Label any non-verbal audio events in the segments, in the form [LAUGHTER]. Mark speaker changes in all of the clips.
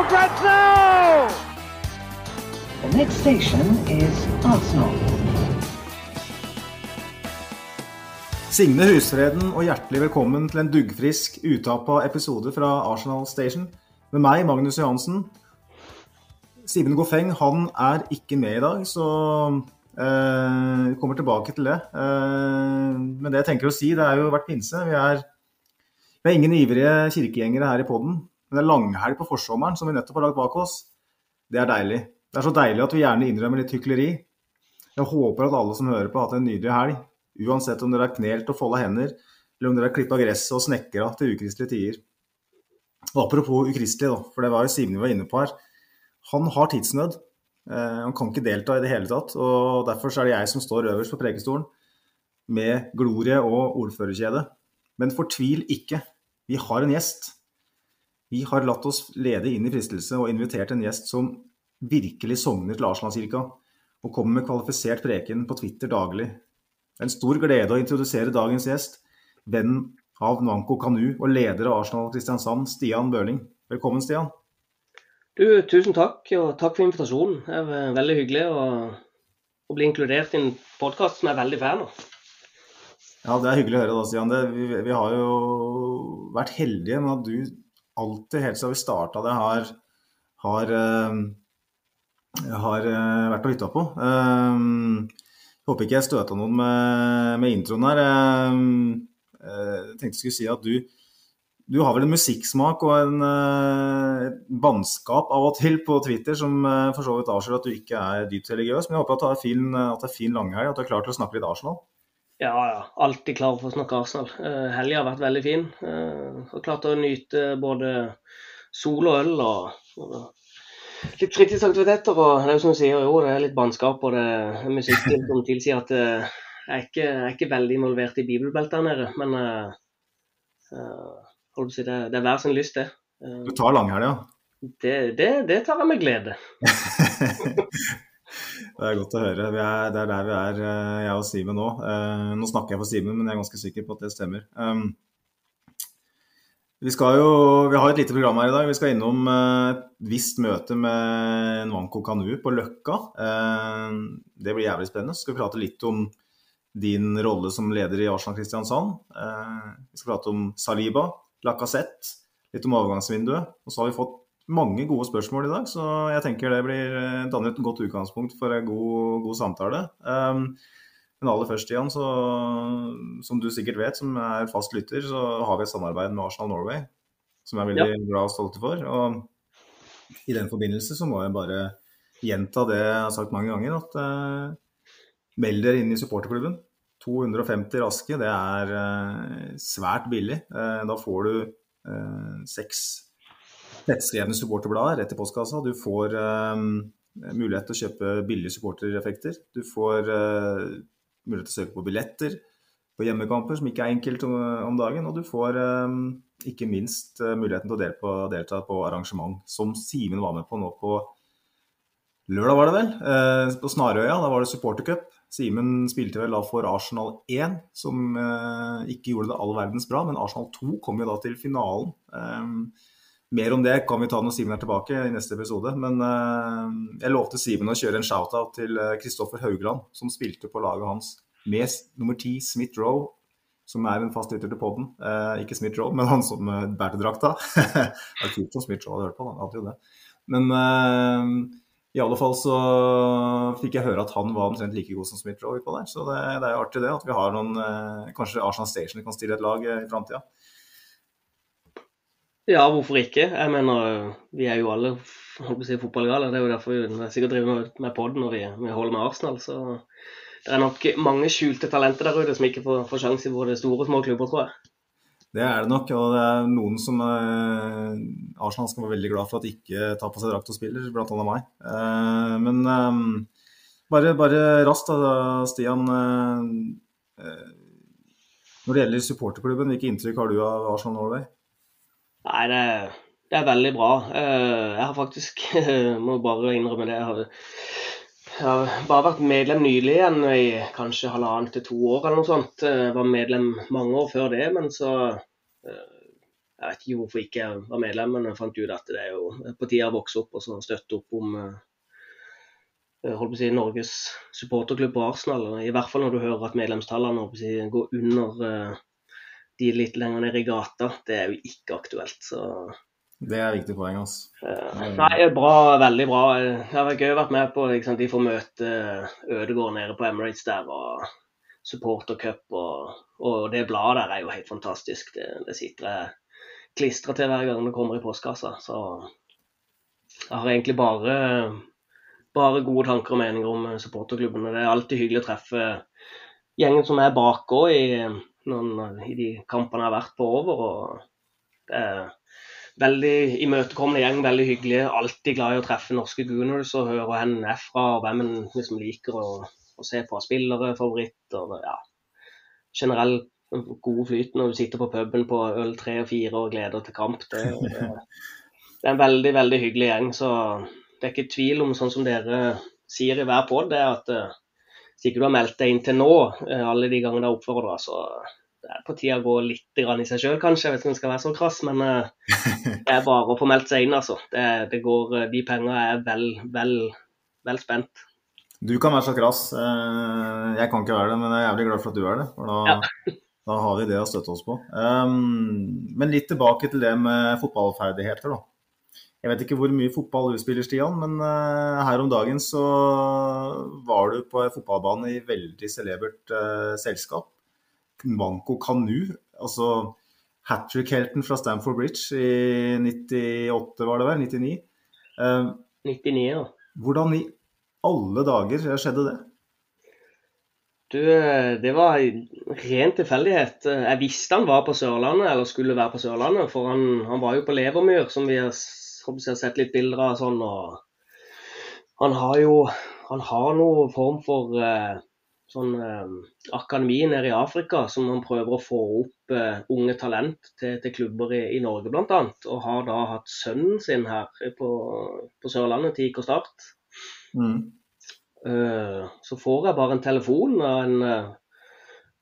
Speaker 1: for grabs now!
Speaker 2: The next station is Arsenal.
Speaker 3: Signe Husfreden og hjertelig velkommen til en duggfrisk, utapa episode fra Arsenal Station. Med meg, Magnus Johansen. Simen Goffeng han er ikke med i dag, så eh, vi kommer tilbake til det. Eh, men det jeg tenker å si, det er jo vært pinse. Vi er, vi er ingen ivrige kirkegjengere her i poden. Men det er langhelg på forsommeren som vi nettopp har lagt bak oss. Det er deilig. Det er så deilig at vi gjerne innrømmer litt hykleri. Jeg håper at alle som hører på, har hatt en nydelig helg. Uansett om dere har knelt og folda hender, eller om dere har klippa gresset og snekra til ukristelige tider. Og apropos ukristelig, da, for det var jo Simen vi var inne på her. Han har tidsnød. Eh, han kan ikke delta i det hele tatt. og Derfor er det jeg som står øverst på prekestolen med glorie og ordførerkjede. Men fortvil ikke. Vi har en gjest. Vi har latt oss lede inn i fristelse og invitert en gjest som virkelig sogner til Arsenal-kirka, og kommer med kvalifisert preken på Twitter daglig. Det er en stor glede å introdusere dagens gjest, venn av Nanko Kanu og leder av Arsenal Kristiansand, Stian Børling. Velkommen, Stian.
Speaker 4: Du, tusen takk, og takk for invitasjonen. Det er veldig hyggelig å, å bli inkludert i en podkast som jeg er veldig fan av.
Speaker 3: Ja, det er hyggelig å høre da, Stian. Det, vi, vi, har jo vært heldige med at du alltid, helt siden vi starta det, har, har, har vært og lytta på. Jeg håper ikke jeg støta noen med, med introen her. Jeg tenkte jeg skulle si at du, du har vel en musikksmak og en uh, vannskap av og til på Twitter som for så vidt avslører at du ikke er dypt religiøs. Men jeg håper at det er fin, at det fin langhelg, at du er klar til å snakke litt Arsenal.
Speaker 4: Ja, ja. Alltid klar for å snakke Arsenal. Uh, Helga har vært veldig fin. Uh, har klart å nyte både sol og øl og, og litt fritidsaktiviteter. Og det er jo som du sier, jo, det er litt bannskap og det er musikkstil som tilsier at uh, jeg, er ikke, jeg er ikke veldig involvert i bibelbeltet her nede. Men si, det, det, er hver sin lyst, det.
Speaker 3: Du tar langhelga?
Speaker 4: Ja. Det, det, det tar jeg med glede. [LAUGHS]
Speaker 3: Det er godt å høre. Er, det er der vi er, jeg og Simen nå. Nå snakker jeg for Simen, men jeg er ganske sikker på at det stemmer. Vi, skal jo, vi har et lite program her i dag. Vi skal innom et visst møte med Nwanko Kanu på Løkka. Det blir jævlig spennende. Så skal vi prate litt om din rolle som leder i Arsenal Kristiansand. Vi skal prate om Saliba, Lacassette, litt om overgangsvinduet. Og så har vi fått mange gode spørsmål i dag, så jeg tenker det blir danner et godt utgangspunkt for en god, god samtale. Um, men aller først, Jan, så, som du sikkert vet, som er fast lytter, så har vi et samarbeid med Arsenal Norway, som jeg er veldig ja. glad og stolt for. Og i den forbindelse så må jeg bare gjenta det jeg har sagt mange ganger, at uh, meld dere inn i supporterklubben. 250 raske, det er uh, svært billig. Uh, da får du seks lettskrevne supporterbladet rett i postkassa. Du får um, mulighet til å kjøpe billige supportereffekter. Du får uh, mulighet til å søke på billetter på hjemmekamper, som ikke er enkelt om, dagen. Og du får um, ikke minst uh, muligheten til å delta på, delta på arrangement, som Simen var med på nå på lørdag, var det vel? Uh, på Snarøya. Da var det supportercup. Simen spilte vel da for Arsenal 1, som ikke gjorde det all verdens bra, men Arsenal 2 kom jo da til finalen. Um, mer om det kan vi ta når Simen er tilbake i neste episode. Men uh, jeg lovte Simen å kjøre en shout-out til Kristoffer uh, Haugland, som spilte på laget hans med nummer ti, Smith Roe, som er en fast lytter til poden. Uh, ikke Smith Roe, men han som uh, bærte drakta. [LAUGHS] det er kult om Smith Roe hadde hørt på, han hadde jo det. Men i alle fall så fikk jeg høre at han var omtrent like god som Smith Roe. Så det, det, er jo artig det, at vi har noen Kanskje Arsenal Station kan stille et lag i framtida.
Speaker 4: Ja, hvorfor ikke? Jeg mener, Vi er jo alle si, fotballgale. Det er jo derfor vi sikkert driver med pod når vi, vi, holder med Arsenal. Så det er nok mange skjulte talenter der ute som ikke får, får sjanse i både store og små klubber, tror jeg.
Speaker 3: Det er det nok. Og det er noen som eh, Arsenal skal være veldig glad for at de ikke tar på seg drakt og spiller, annet meg. Eh, men eh, bare, bare raskt, da, Stian. Eh, eh, når det gjelder supporterklubben, hvilke inntrykk har du av Arsenal Norway?
Speaker 4: Nei, det, det er veldig bra. Eh, jeg har faktisk, [LAUGHS] må bare innrømme det, jeg har, jeg har bare vært medlem nylig igjen i kanskje halvannet til to år eller noe sånt. Jeg var medlem mange år før det, men så eh, Jeg vet ikke hvorfor ikke jeg var medlem, men jeg fant ut at det er jo på tide å vokse opp og støtte opp om eh, holdt på å si, Norges supporterklubb på Arsenal. I hvert fall når du hører at medlemstallene si, går under de litt lenger ned i gata. Det er jo ikke aktuelt. så
Speaker 3: det er riktig poeng. altså.
Speaker 4: Uh, nei, bra, veldig bra. Jeg har vært gøy å være med på liksom, De får møte Ødegård nede på Emirates der, og supportercup. Og, og det bladet der er jo helt fantastisk. Det, det sitter jeg klistra til hver gang det kommer i postkassa. Så jeg har egentlig bare, bare gode tanker og meninger om supporterklubbene. Det er alltid hyggelig å treffe gjengen som er bak òg i, i de kampene jeg har vært på over. og det er veldig imøtekommende gjeng, veldig hyggelig. Alltid glad i å treffe norske Gooners og høre hvor en er fra, og hvem en liksom liker å, å se på spillere, favoritter. Ja. Generell god flyt når du sitter på puben på øl tre og fire og gleder til kamp. Det, det, er en veldig, veldig hyggelig gjeng. Så det er ikke tvil om, sånn som dere sier i hver pod, det er at uh, hvis ikke du har meldt deg inn til nå, uh, alle de gangene du har oppfordra, så det er på tide å gå litt i seg sjøl, kanskje. Om jeg skal være så krass, men uh, [LAUGHS] det er bare å få meldt seg inn, altså. Det, det går, de pengene er vel, vel, vel spent.
Speaker 3: Du kan være så krass. Jeg kan ikke være det, men jeg er jævlig glad for at du er det. For da, ja. [LAUGHS] da har vi det å støtte oss på. Um, men litt tilbake til det med fotballferdigheter, da. Jeg vet ikke hvor mye fotball du spiller, Stian, men uh, her om dagen så var du på en fotballbane i veldig celebert uh, selskap. Manco Kanu, altså hat trick-helten fra Stamford Bridge i 98, var det vel? 99?
Speaker 4: Uh, 99, ja.
Speaker 3: Hvordan i alle dager skjedde det?
Speaker 4: Du, det var ren tilfeldighet. Jeg visste han var på Sørlandet, eller skulle være på Sørlandet. For han, han var jo på Levermyr, som vi har, har sett litt bilder av. sånn, og Han har jo han har noen form for eh, sånn eh, akademi nede i Afrika som han prøver å få opp eh, unge talent til, til klubber i, i Norge bl.a. Og har da hatt sønnen sin her på, på Sørlandet til IK Start. Mm. Uh, så får jeg bare en telefon av en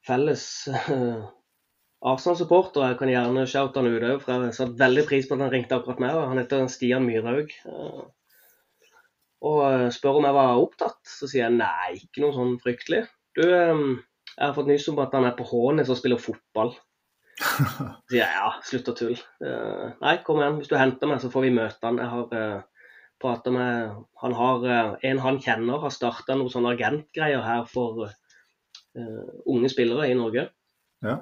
Speaker 4: felles Arsenal-supporter. [LAUGHS] Jeg kan gjerne shoute han ut òg, for jeg satte veldig pris på at han ringte akkurat meg. Han heter Stian Myrhaug. og spør om jeg var opptatt. Så sier jeg nei, ikke noe sånn fryktelig. Du, jeg har fått nyss om at han er på Hånes og spiller fotball. Så sier jeg ja, slutt å tulle. Nei, kom igjen, hvis du henter meg, så får vi møte han. Jeg har prata med Han har en han kjenner, har starta noen sånne agentgreier her for unge spillere i Norge.
Speaker 3: Ja.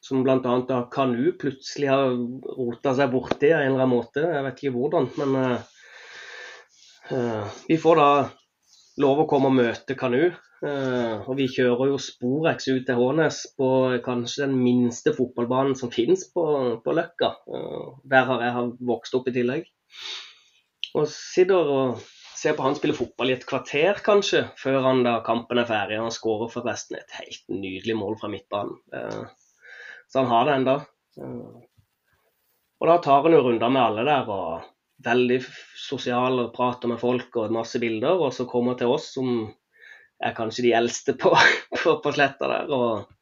Speaker 4: Som bl.a. Kanu plutselig har rota seg borti av en eller annen måte. Jeg vet ikke hvordan, men vi får da lov å komme og møte Kanu. Uh, og vi kjører jo Sporex ut til Hånes på kanskje den minste fotballbanen som finnes på, på Løkka. Uh, der har jeg vokst opp i tillegg. Og sitter og ser på han spille fotball i et kvarter, kanskje, før han da kampen er ferdig. Han skårer forresten et helt nydelig mål fra midtbanen. Så han har det ennå. og da tar han jo runder med alle der. og Veldig sosial og prater med folk og masse bilder. Og så kommer han til oss som er kanskje de eldste på, [LAUGHS] på, på sletta der. Og,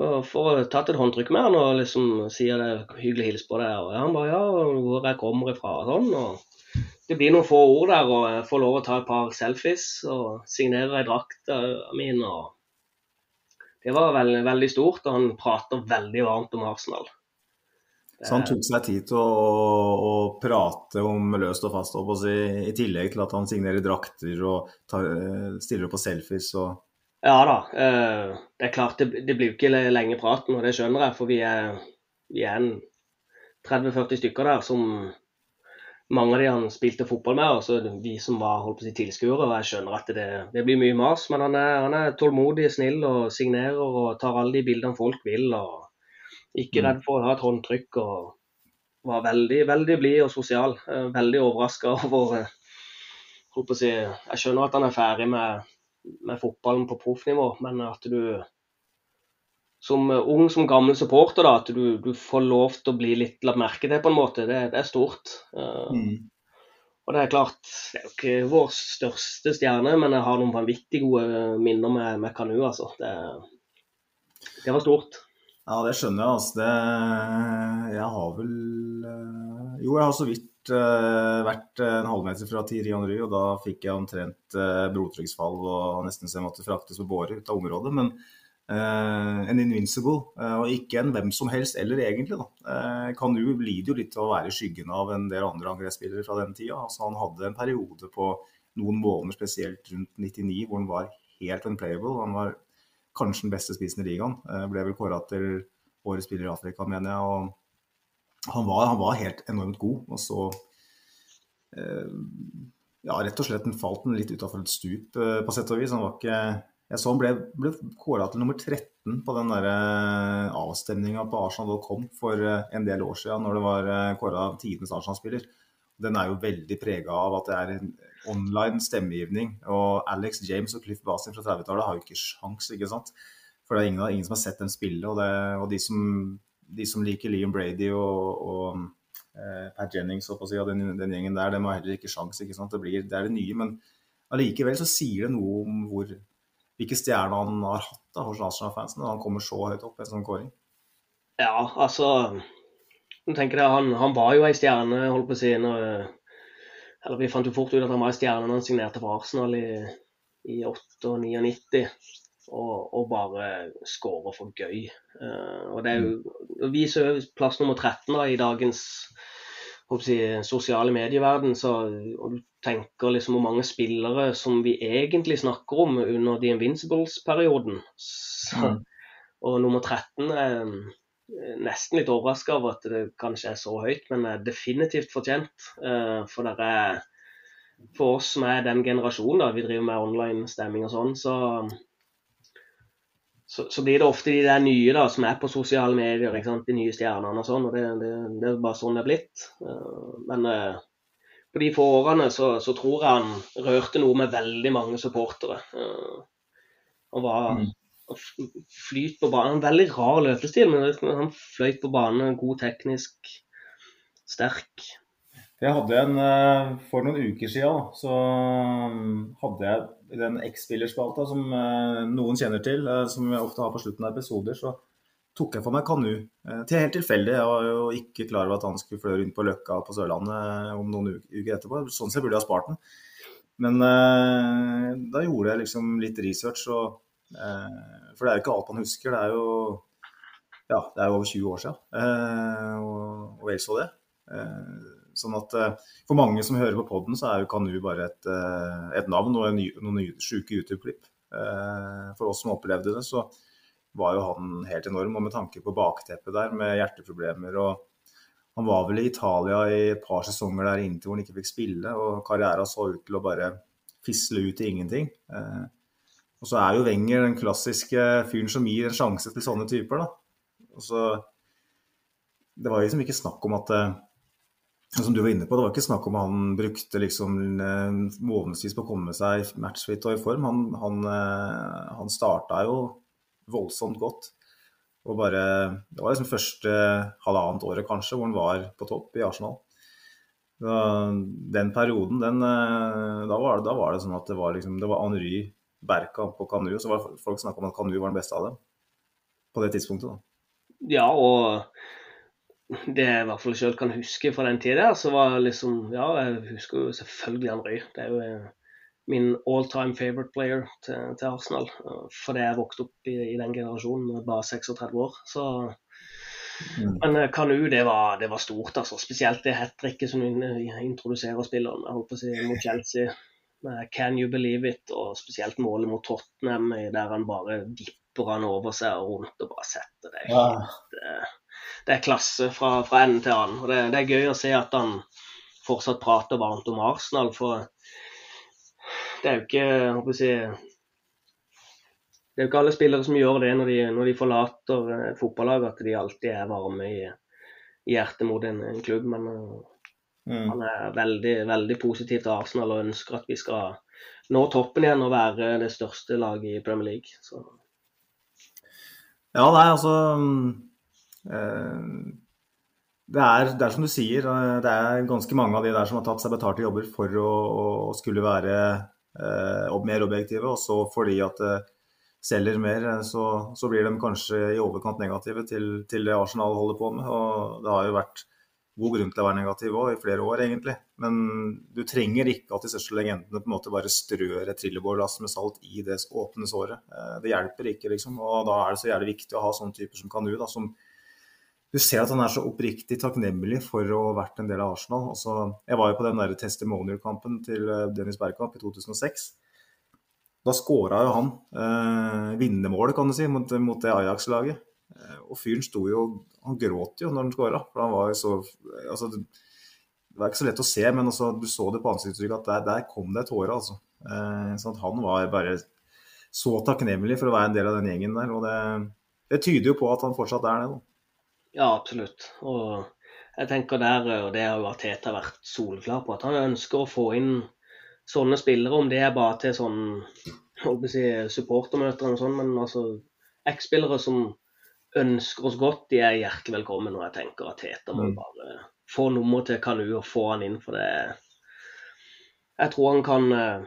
Speaker 4: og får tatt et håndtrykk med han og liksom sier det hyggelig hils på deg. Og han bare ja, hvor jeg kommer ifra og sånn. og Det blir noen få ord der, og jeg får lov å ta et par selfies og signere ei drakt min. og Det var veldig, veldig stort, og han prater veldig varmt om Arsenal.
Speaker 3: Så han tok seg tid til å, å, prate om løst og fast, og si, i tillegg til at han signerer drakter og tar, eh, stiller opp på selfies og
Speaker 4: Ja da. Eh, det er klart, det, det blir jo ikke lenge praten, og det skjønner jeg. For vi er, vi er 30-40 stykker der som mange av de han spilte fotball med, og så vi som var holdt på å si tilskuere. og Jeg skjønner at det, det, blir mye mas, men han er, han er tålmodig, snill og signerer og tar alle de bildene folk vil. og Ikke
Speaker 3: Mm.
Speaker 4: redd for å ha et håndtrykk og var veldig, veldig blid og sosial. Eh, Veldig overraska over eh, å si, Jeg skjønner at han er ferdig med, med fotballen på proffnivå, men at du som eh, ung som gammel supporter, da, at du, du får lov til å bli litt lagt merke til, på en måte, det, det er stort. Eh,
Speaker 3: Mm.
Speaker 4: og det er klart, det er jo ikke vår største stjerne, men jeg har noen vanvittig gode minner med, med Kanu, altså. Det, det var stort.
Speaker 3: Ja, det skjønner jeg. Altså. Det, jeg har vel eh, Jo, jeg har så vidt uh, vært en halvmeter fra Thierry Henry, og da fikk jeg omtrent uh, blodtrykksfall og nesten så jeg måtte fraktes på båre ut av området. Men eh, en invincible, eh, og ikke en hvem som helst eller egentlig. da. Uh, Kanu lider jo litt av å være i skyggen av en del andre angrepsspillere fra den tida. Altså, han hadde en periode på noen måneder, spesielt rundt 99, hvor han var helt unplayable. Han var kanskje den beste spissen i ligaen. Eh, Ble vel kåra til årets spiller i Afrika, mener jeg. og Han var, han var helt enormt god. Og så eh, Ja, rett og slett falt han litt utafor et stup, eh, på sett og vis. Han var ikke Jeg så han ble, ble kåra til nummer 13 på den der avstemninga på Arsenal.com for eh, en del år siden, når det var eh, kåra tidenes Arsenal-spiller. Den er jo veldig prega av at det er en online stemmegivning. Og Alex James og Cliff Basin fra 30-tallet har jo ikke sjans, ikke sant. For det er ingen, ingen som har sett dem spille. Og, det, og de, som, de, som, liker Liam Brady og, og eh, Pat Jennings og, den, den, gjengen der, dem har heller ikke sjans, ikke. Det, blir, det er det nye. Men allikevel så sier det noe om hvor, hvilke stjerner han har hatt da, hos Arsenal-fansen når han kommer så høyt opp en sånn kåring.
Speaker 4: Ja, altså jeg tenker det, han, han var jo ei stjerne, holdt på å si, eller Vi fant jo fort ut at han var ei stjerne når han signerte for Arsenal i, i 98 og, og bare skårer for gøy. Uh, og Det er jo, det viser jo plass nummer 13 da, i dagens si, sosiale medieverden. Så, og du tenker liksom hvor mange spillere som vi egentlig snakker om under The Invincibles-perioden. Mm. Og nummer 13 er nesten litt overraska over at det kanskje er så høyt, men er definitivt fortjent. Eh, For det er for oss som er den generasjonen, da, vi driver med online-stemming og sånn, så, så, så blir det ofte de der nye da, som er på sosiale medier, de nye stjernene og sånn. og det, det, det er bare sånn det er blitt. Eh, Men eh, på de få årene så, så tror jeg han rørte noe med veldig mange supportere. Eh, Han var
Speaker 3: Mm.
Speaker 4: flyt på banen. En veldig rar løpestil, men han fløyt på banen. God teknisk, sterk.
Speaker 3: Jeg hadde en, eh, For noen uker siden så mm, hadde jeg den X-spillerspalta som eh, noen kjenner til, eh, som vi ofte har på slutten av episoder, så tok jeg for meg Kanu. eh, Til helt tilfeldig. Jeg var jo ikke klar over at han skulle flø rundt på Løkka på Sørlandet eh, om noen uker etterpå. Sånn sett burde jeg ha spart den. Men eh, da gjorde jeg liksom litt research, og, eh, for det er jo ikke alt man husker. Det er jo ja, det er jo over 20 år siden, eh, og, vel så det. Eh, Sånn at For mange som hører på poden, så er jo Kanu bare et, et navn og en noen sjuke YouTube-klipp. For oss som opplevde det, så var jo han helt enorm. Og med tanke på bakteppet der med hjerteproblemer og Han var vel i Italia i et par sesonger der inntil hvor han ikke fikk spille, og karrieren så ut til å bare fisle ut i ingenting. Eh, Og så er jo Wenger den klassiske fyren som gir en sjanse til sånne typer, da. Og så Det var liksom ikke snakk om at eh, som du var inne på, Det var ikke snakk om han brukte liksom eh, månedsvis på å komme seg matchfit og i form. Han, han, han starta jo voldsomt godt. Og bare, Det var liksom første halvannet året kanskje hvor han var på topp i Arsenal. Den perioden, den, eh, da, var det, da var det sånn at det var, liksom, det var Henry, Berkamp og Kanu. Så var folk snakka om at Kanu var den beste av dem på det tidspunktet. da.
Speaker 4: Ja, og det jeg i hvert fall selv kan huske fra den tida, så var liksom Ja, jeg husker jo selvfølgelig Henry. Det er jo eh, min all time favorite player til, til Arsenal. eh, Fordi jeg vokste opp i, i den generasjonen med bare 36 år. Så
Speaker 3: Mm.
Speaker 4: Men eh, Kanu, det var, det var stort, altså. Spesielt det hat tricket som in- introduserer spilleren. Jeg håper å si mot Chelsea. Med Can you believe it? Og spesielt målet mot Tottenham, der han bare dipper han over seg og rundt og bare setter det. Det, det er klasse fra, fra ende til annen. Og det, det er gøy å se at han fortsatt prater varmt om Arsenal, for det er jo ikke jeg håper si, det er jo ikke alle spillere som gjør det når de, når de forlater eh, fotballaget, at de alltid er varme i, i hjertet mot en, en klubb. Men eh,
Speaker 3: Mm.
Speaker 4: han er veldig, veldig positiv til Arsenal og ønsker at vi skal nå toppen igjen og være det største laget i Premier League. Så
Speaker 3: Ja, nei, altså eh, det, er, det er som du sier, det er ganske mange av de der som har tatt seg betalte jobber for å, å skulle være eh, ob- mer objektive, og så fordi at det selger mer, eh, så, så blir de kanskje i overkant negative til, til det Arsenal holder på med. Og det har jo vært god grunn til å være negativ òg, i flere år egentlig. Men du trenger ikke at de største legendene på en måte bare strør et trillebårlass med salt i det åpne såret. Eh, Det hjelper ikke, liksom. Og da er det så jævlig viktig å ha sånne typer som Kanu, da, som du ser at han er så oppriktig takknemlig for å ha vært en del av Arsenal. Altså, jeg var jo på den der testimonial-kampen til eh, Dennis Bergkamp i 2006. Da skåra jo han eh, vinnermålet, kan du si, mot, mot det Ajax-laget. Eh, og fyren sto jo Han gråt jo når han skåra. Altså, det, var ikke så lett å se, men altså, du så det på ansiktsuttrykket at der, der kom det tårer, altså. Eh, sånn han var bare så takknemlig for å være en del av den gjengen der. Og det, det tyder jo på at han fortsatt er det. da.
Speaker 4: Ja, absolutt. Og jeg tenker der, og det har jo Arteta vært soleklar på, at han ønsker å få inn sånne spillere, om det er bare til sånn si, supportermøter og sånn, men altså X-spillere som ønsker oss godt, de er hjertelig velkommen. Og jeg tenker at Teta må
Speaker 3: Mm.
Speaker 4: bare få nummer til Kanu og få han inn, for det Jeg tror han kan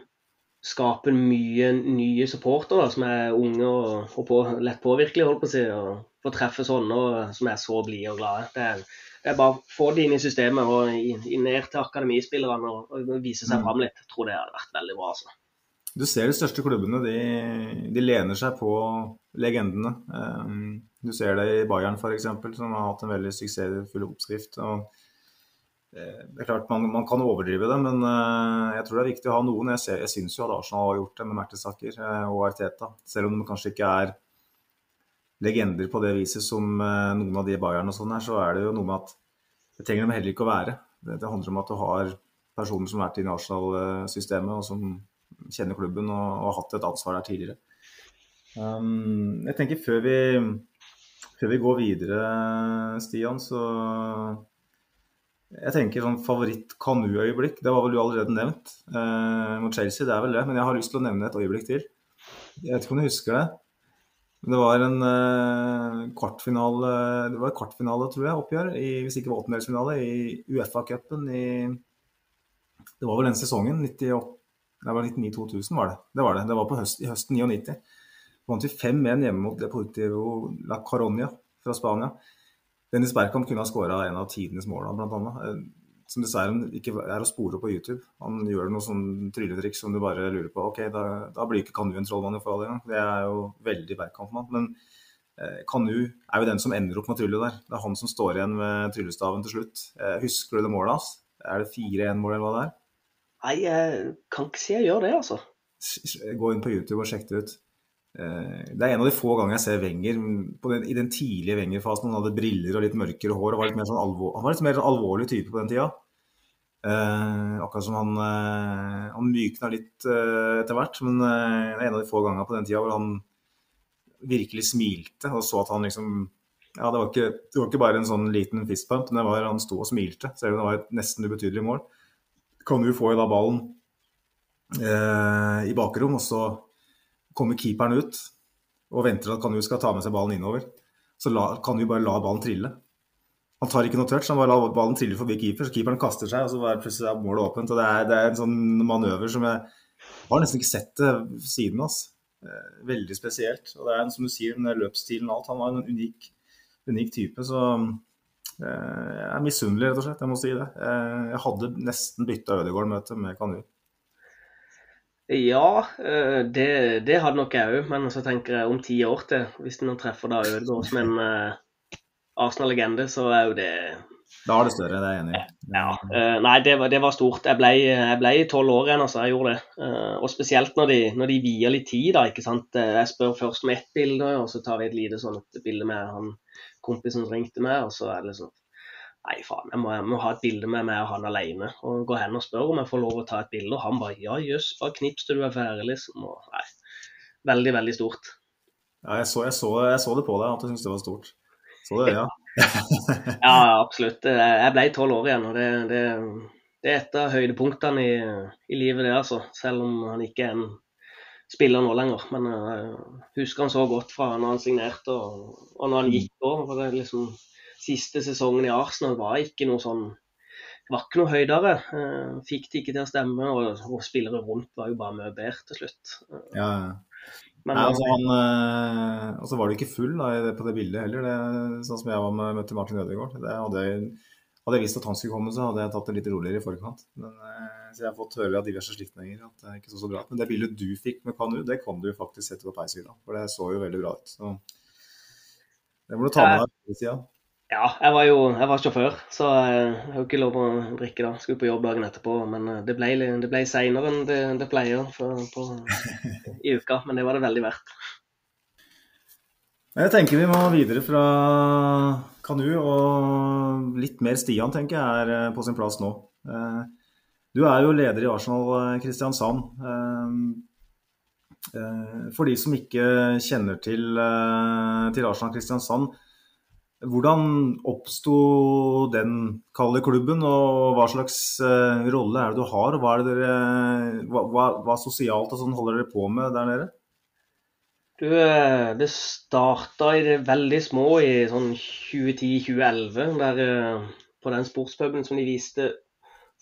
Speaker 4: eh, skape mye nye supportere som er unge og, og på, lett påvirkelige, holdt på å si. Og få treffe sånne som er så blide og glade. Det er, det er bare å få de inn i systemet og inn, ned til akademispillerne og, og vise seg
Speaker 3: Mm.
Speaker 4: fram litt. Jeg tror det hadde vært veldig bra. altså.
Speaker 3: Du ser de største klubbene, de, de lener seg på legendene. Eh, Du ser det i Bayern f.eks., som har hatt en veldig suksessfull oppskrift. og det er klart Man, man kan overdrive det, men eh, jeg tror det er viktig å ha noen. Jeg, ser, jeg syns jo at Arsenal har gjort det med Mertesaker eh, og Arteta. Selv om de kanskje ikke er legender på det viset som eh, noen av de i Bayern og sånn er, så er det jo noe med at det trenger de heller ikke å være. Det, det handler om at du har personer som har vært i Arsenal-systemet, og som kjenner klubben og, og har hatt et ansvar der tidligere. Um, jeg tenker før vi, før vi går videre, Stian, så Jeg tenker sånn favoritt-Kanu-øyeblikk, det var vel du allerede nevnt eh, mot Chelsea, det er vel det. Men jeg har lyst til å nevne et øyeblikk til. Jeg vet ikke om du husker det? Det var en eh, kvartfinale Det var kvartfinale, tror jeg, oppgjør, i, hvis ikke åttendelsfinale, i Uefa-cupen i Det var vel den sesongen, 98 det var 99-2000 var det. Det var det. Det var på høst, i høsten 99. Vant vi 5-1 hjemme mot Deportivo La Caronia fra Spania. Dennis Bergkamp kunne ha skåra en av tidenes mål, annet. Eh, Som dessverre ikke er å spore på YouTube. Han gjør noe sånn trylletriks som du bare lurer på. Ok, da, da blir ikke Kanu en trollmann i forhold engang. Det er jo veldig Bergkamp-mann. Men eh, Kanu er jo den som ender opp med tryllet der. Det er han som står igjen med tryllestaven til slutt. Eh, husker du det målet hans? Er det 4-1-mål eller hva det er?
Speaker 4: Nei, jeg kan ikke si jeg gjør det, altså.
Speaker 3: Gå inn på YouTube og sjekk det ut. Eh, Det er en av de få gangene jeg ser Wenger den, i den tidlige Wenger-fasen. Han hadde briller og litt mørkere hår. og var litt mer sånn alvor, Han var litt mer sånn alvorlig type på den tida. Eh, akkurat som han, eh, han mykna litt eh, etter hvert. Men eh, det er en av de få gangene på den tida hvor han virkelig smilte og så at han liksom Ja, det var ikke, det var ikke bare en sånn liten fistpump, men det var, han sto og smilte, selv om det var et nesten ubetydelig mål. Kan du få i da ballen eh, i bakrom, og så kommer keeperen ut og venter at Kanu skal ta med seg ballen innover. Så la, kan du bare la ballen trille. Han tar ikke noe touch, han bare lar ballen trille forbi keeper. Så keeperen kaster seg, og så er plutselig er målet åpent. og det er, det er en sånn manøver som jeg har nesten ikke sett det siden. hans. Eh, Veldig spesielt. Og det er en, som du sier, den løpsstilen og alt. Han var en unik, unik type. Så eh, jeg er misunnelig, rett og slett. Jeg må si det. Eh, Jeg hadde nesten bytta Ødegaard-møte med Kanu.
Speaker 4: Ja, eh, det, det hadde nok jeg òg, men så tenker jeg om ti år til, hvis en treffer da Ødegaard som en eh, Arsenal-legende, så er jo det
Speaker 3: Da er det større, det er jeg enig i.
Speaker 4: Ja. eh, nei, det var, det var stort. Jeg ble, tolv ble 12 år igjen, altså. Jeg gjorde det. Og spesielt når de, når de vier litt tid, da. ikke sant? Jeg spør først om ett bilde, og så tar vi et lite sånt bilde med han kompisen som ringte meg, og så er det liksom Nei, faen, jeg må, jeg må ha et bilde med meg og han alene. Og gå hen og spør om jeg får lov å ta et bilde. Og han bare ja, jøss, bare knips til du er ferdig, liksom. Og, nei, veldig, veldig stort.
Speaker 3: Ja, jeg så, jeg så, jeg så det på deg at du syntes det var stort. Så det, ja. [LAUGHS]
Speaker 4: Ja, absolutt. Jeg ble tolv år igjen, og det, det, det er et av høydepunktene i, i livet, det, altså. Selv om han ikke er en spiller nå lenger. Men jeg husker han så godt fra når han signerte og, og når han gikk òg. For det liksom Siste sesongen i Arsenal var ikke noe sånn var ikke noe høydere. Eh, fikk det ikke til å stemme, og, og spillere rundt var jo bare mye bedre til slutt.
Speaker 3: ja.
Speaker 4: Men
Speaker 3: Nei, altså han, eh, og så var du ikke full da, på det bildet heller, det, sånn som jeg var med, møtte Martin Ødegaard. Det hadde, hadde jeg visst at han skulle komme, så hadde jeg tatt det litt roligere i forkant. Men, eh, så jeg har fått høre av diverse slektninger at det ikke så, så bra. Men det bildet du fikk med Kanu, det kan du faktisk sette på peishylla. For det så jo veldig bra ut. Så det må du ta med deg på sida.
Speaker 4: Ja, jeg var jo jeg var sjåfør, så jeg har jo ikke lov å drikke da. Skulle på jobb dagen etterpå. Men eh, det ble, det ble seinere enn det, det pleier for, på, [LAUGHS] i uka. Men det var det veldig verdt.
Speaker 3: Jeg tenker vi må videre fra Kanu, og litt mer Stian tenker jeg er eh, på sin plass nå. Eh, Du er jo leder i Arsenal eh, Kristiansand. Eh, eh, For de som ikke kjenner til, eh, til Arsenal Kristiansand, hvordan oppsto den kalde klubben, og hva slags uh, rolle er det du har? Hva, det dere, hva, hva, hva sosialt og sånn holder dere på med der nede?
Speaker 4: Du, eh, det starta i det veldig små i sånn 2010-2011, der uh, på den sportspuben som de viste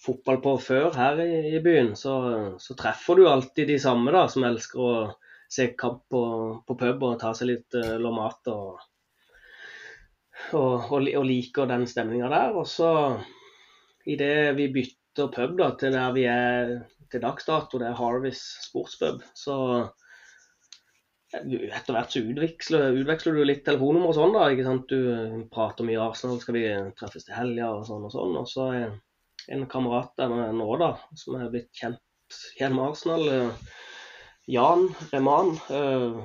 Speaker 4: fotball på før her i, i byen, så, så treffer du alltid de samme da, som elsker å se kamp på, på pub og ta seg litt uh, lomat og, og, og, og liker den stemninga der. Og så idet vi bytter pub da, til der vi er til dags dato, det er Harvest sportspub, så etter hvert så utveksler, utveksler du litt telefonnummer og sånn, da. ikke sant? Du prater mye Arsenal, skal vi treffes til helga og sånn og sånn. Og så er en kamerat der nå, da, som er blitt kjent gjennom Arsenal, eh, Jan Reman, eh,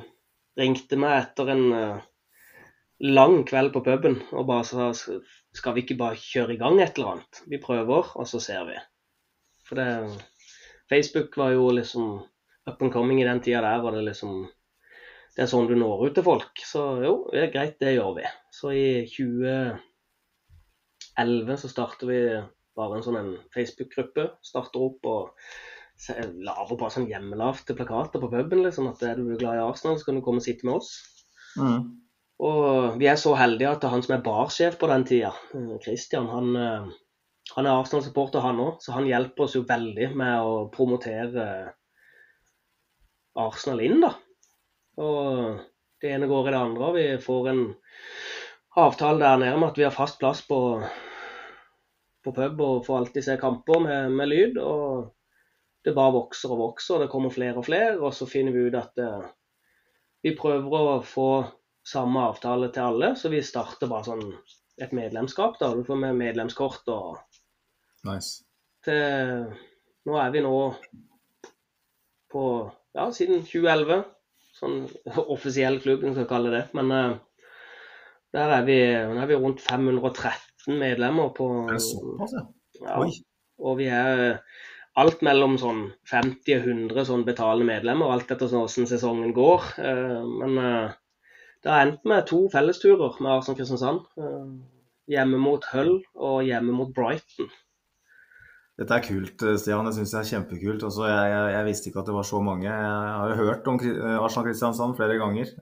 Speaker 4: ringte meg etter en eh, lang kveld på puben og bare sa skal vi ikke bare kjøre i gang et eller annet? Vi prøver, og så ser vi. For det Facebook var jo liksom up and coming i den tida der, og det er liksom det er sånn du når ut til folk. Så jo, det er greit, det gjør vi. Så i 2011 så starter vi bare en sånn Facebook-gruppe. Starter opp og lager bare sånn hjemmelavte plakater på puben. liksom, At er du glad i Arsenal, så kan du komme og sitte med oss. Og vi er så heldige at han som er barsjef på den tida, eh, Christian, han, eh, han er Arsenal-supporter han òg, så han hjelper oss jo veldig med å promotere Arsenal inn, da. Og det ene går i det andre. Vi får en avtale der nede med at vi har fast plass på, på pub og får alltid se kamper med, med lyd. Og det bare vokser og vokser, og det kommer flere og flere. Og så finner vi ut at eh, vi prøver å få samme avtale til alle, så vi starter bare sånn et medlemskap. da, Du får med medlemskort og
Speaker 3: Nice.
Speaker 4: til Nå er vi nå på Ja, siden 2011. Sånn [LAUGHS] offisiell klubb, vi skal kalle det. Men uh, der er vi, er vi rundt 513 medlemmer på
Speaker 3: såpass, ja?
Speaker 4: Og vi er alt mellom sånn 50 og 100 sånn betalende medlemmer, alt etter sånn hvordan sesongen går. Uh, Men eh, det har endt med to fellesturer med Arsenal Kristiansand. Eh, Hjemme mot Hull og hjemme mot Brighton.
Speaker 3: Dette er kult, eh, Stian. Jeg syns det er kjempekult. Altså, jeg, jeg, jeg visste ikke at det var så mange. Jeg har jo hørt om eh, Arsenal Kristiansand flere ganger.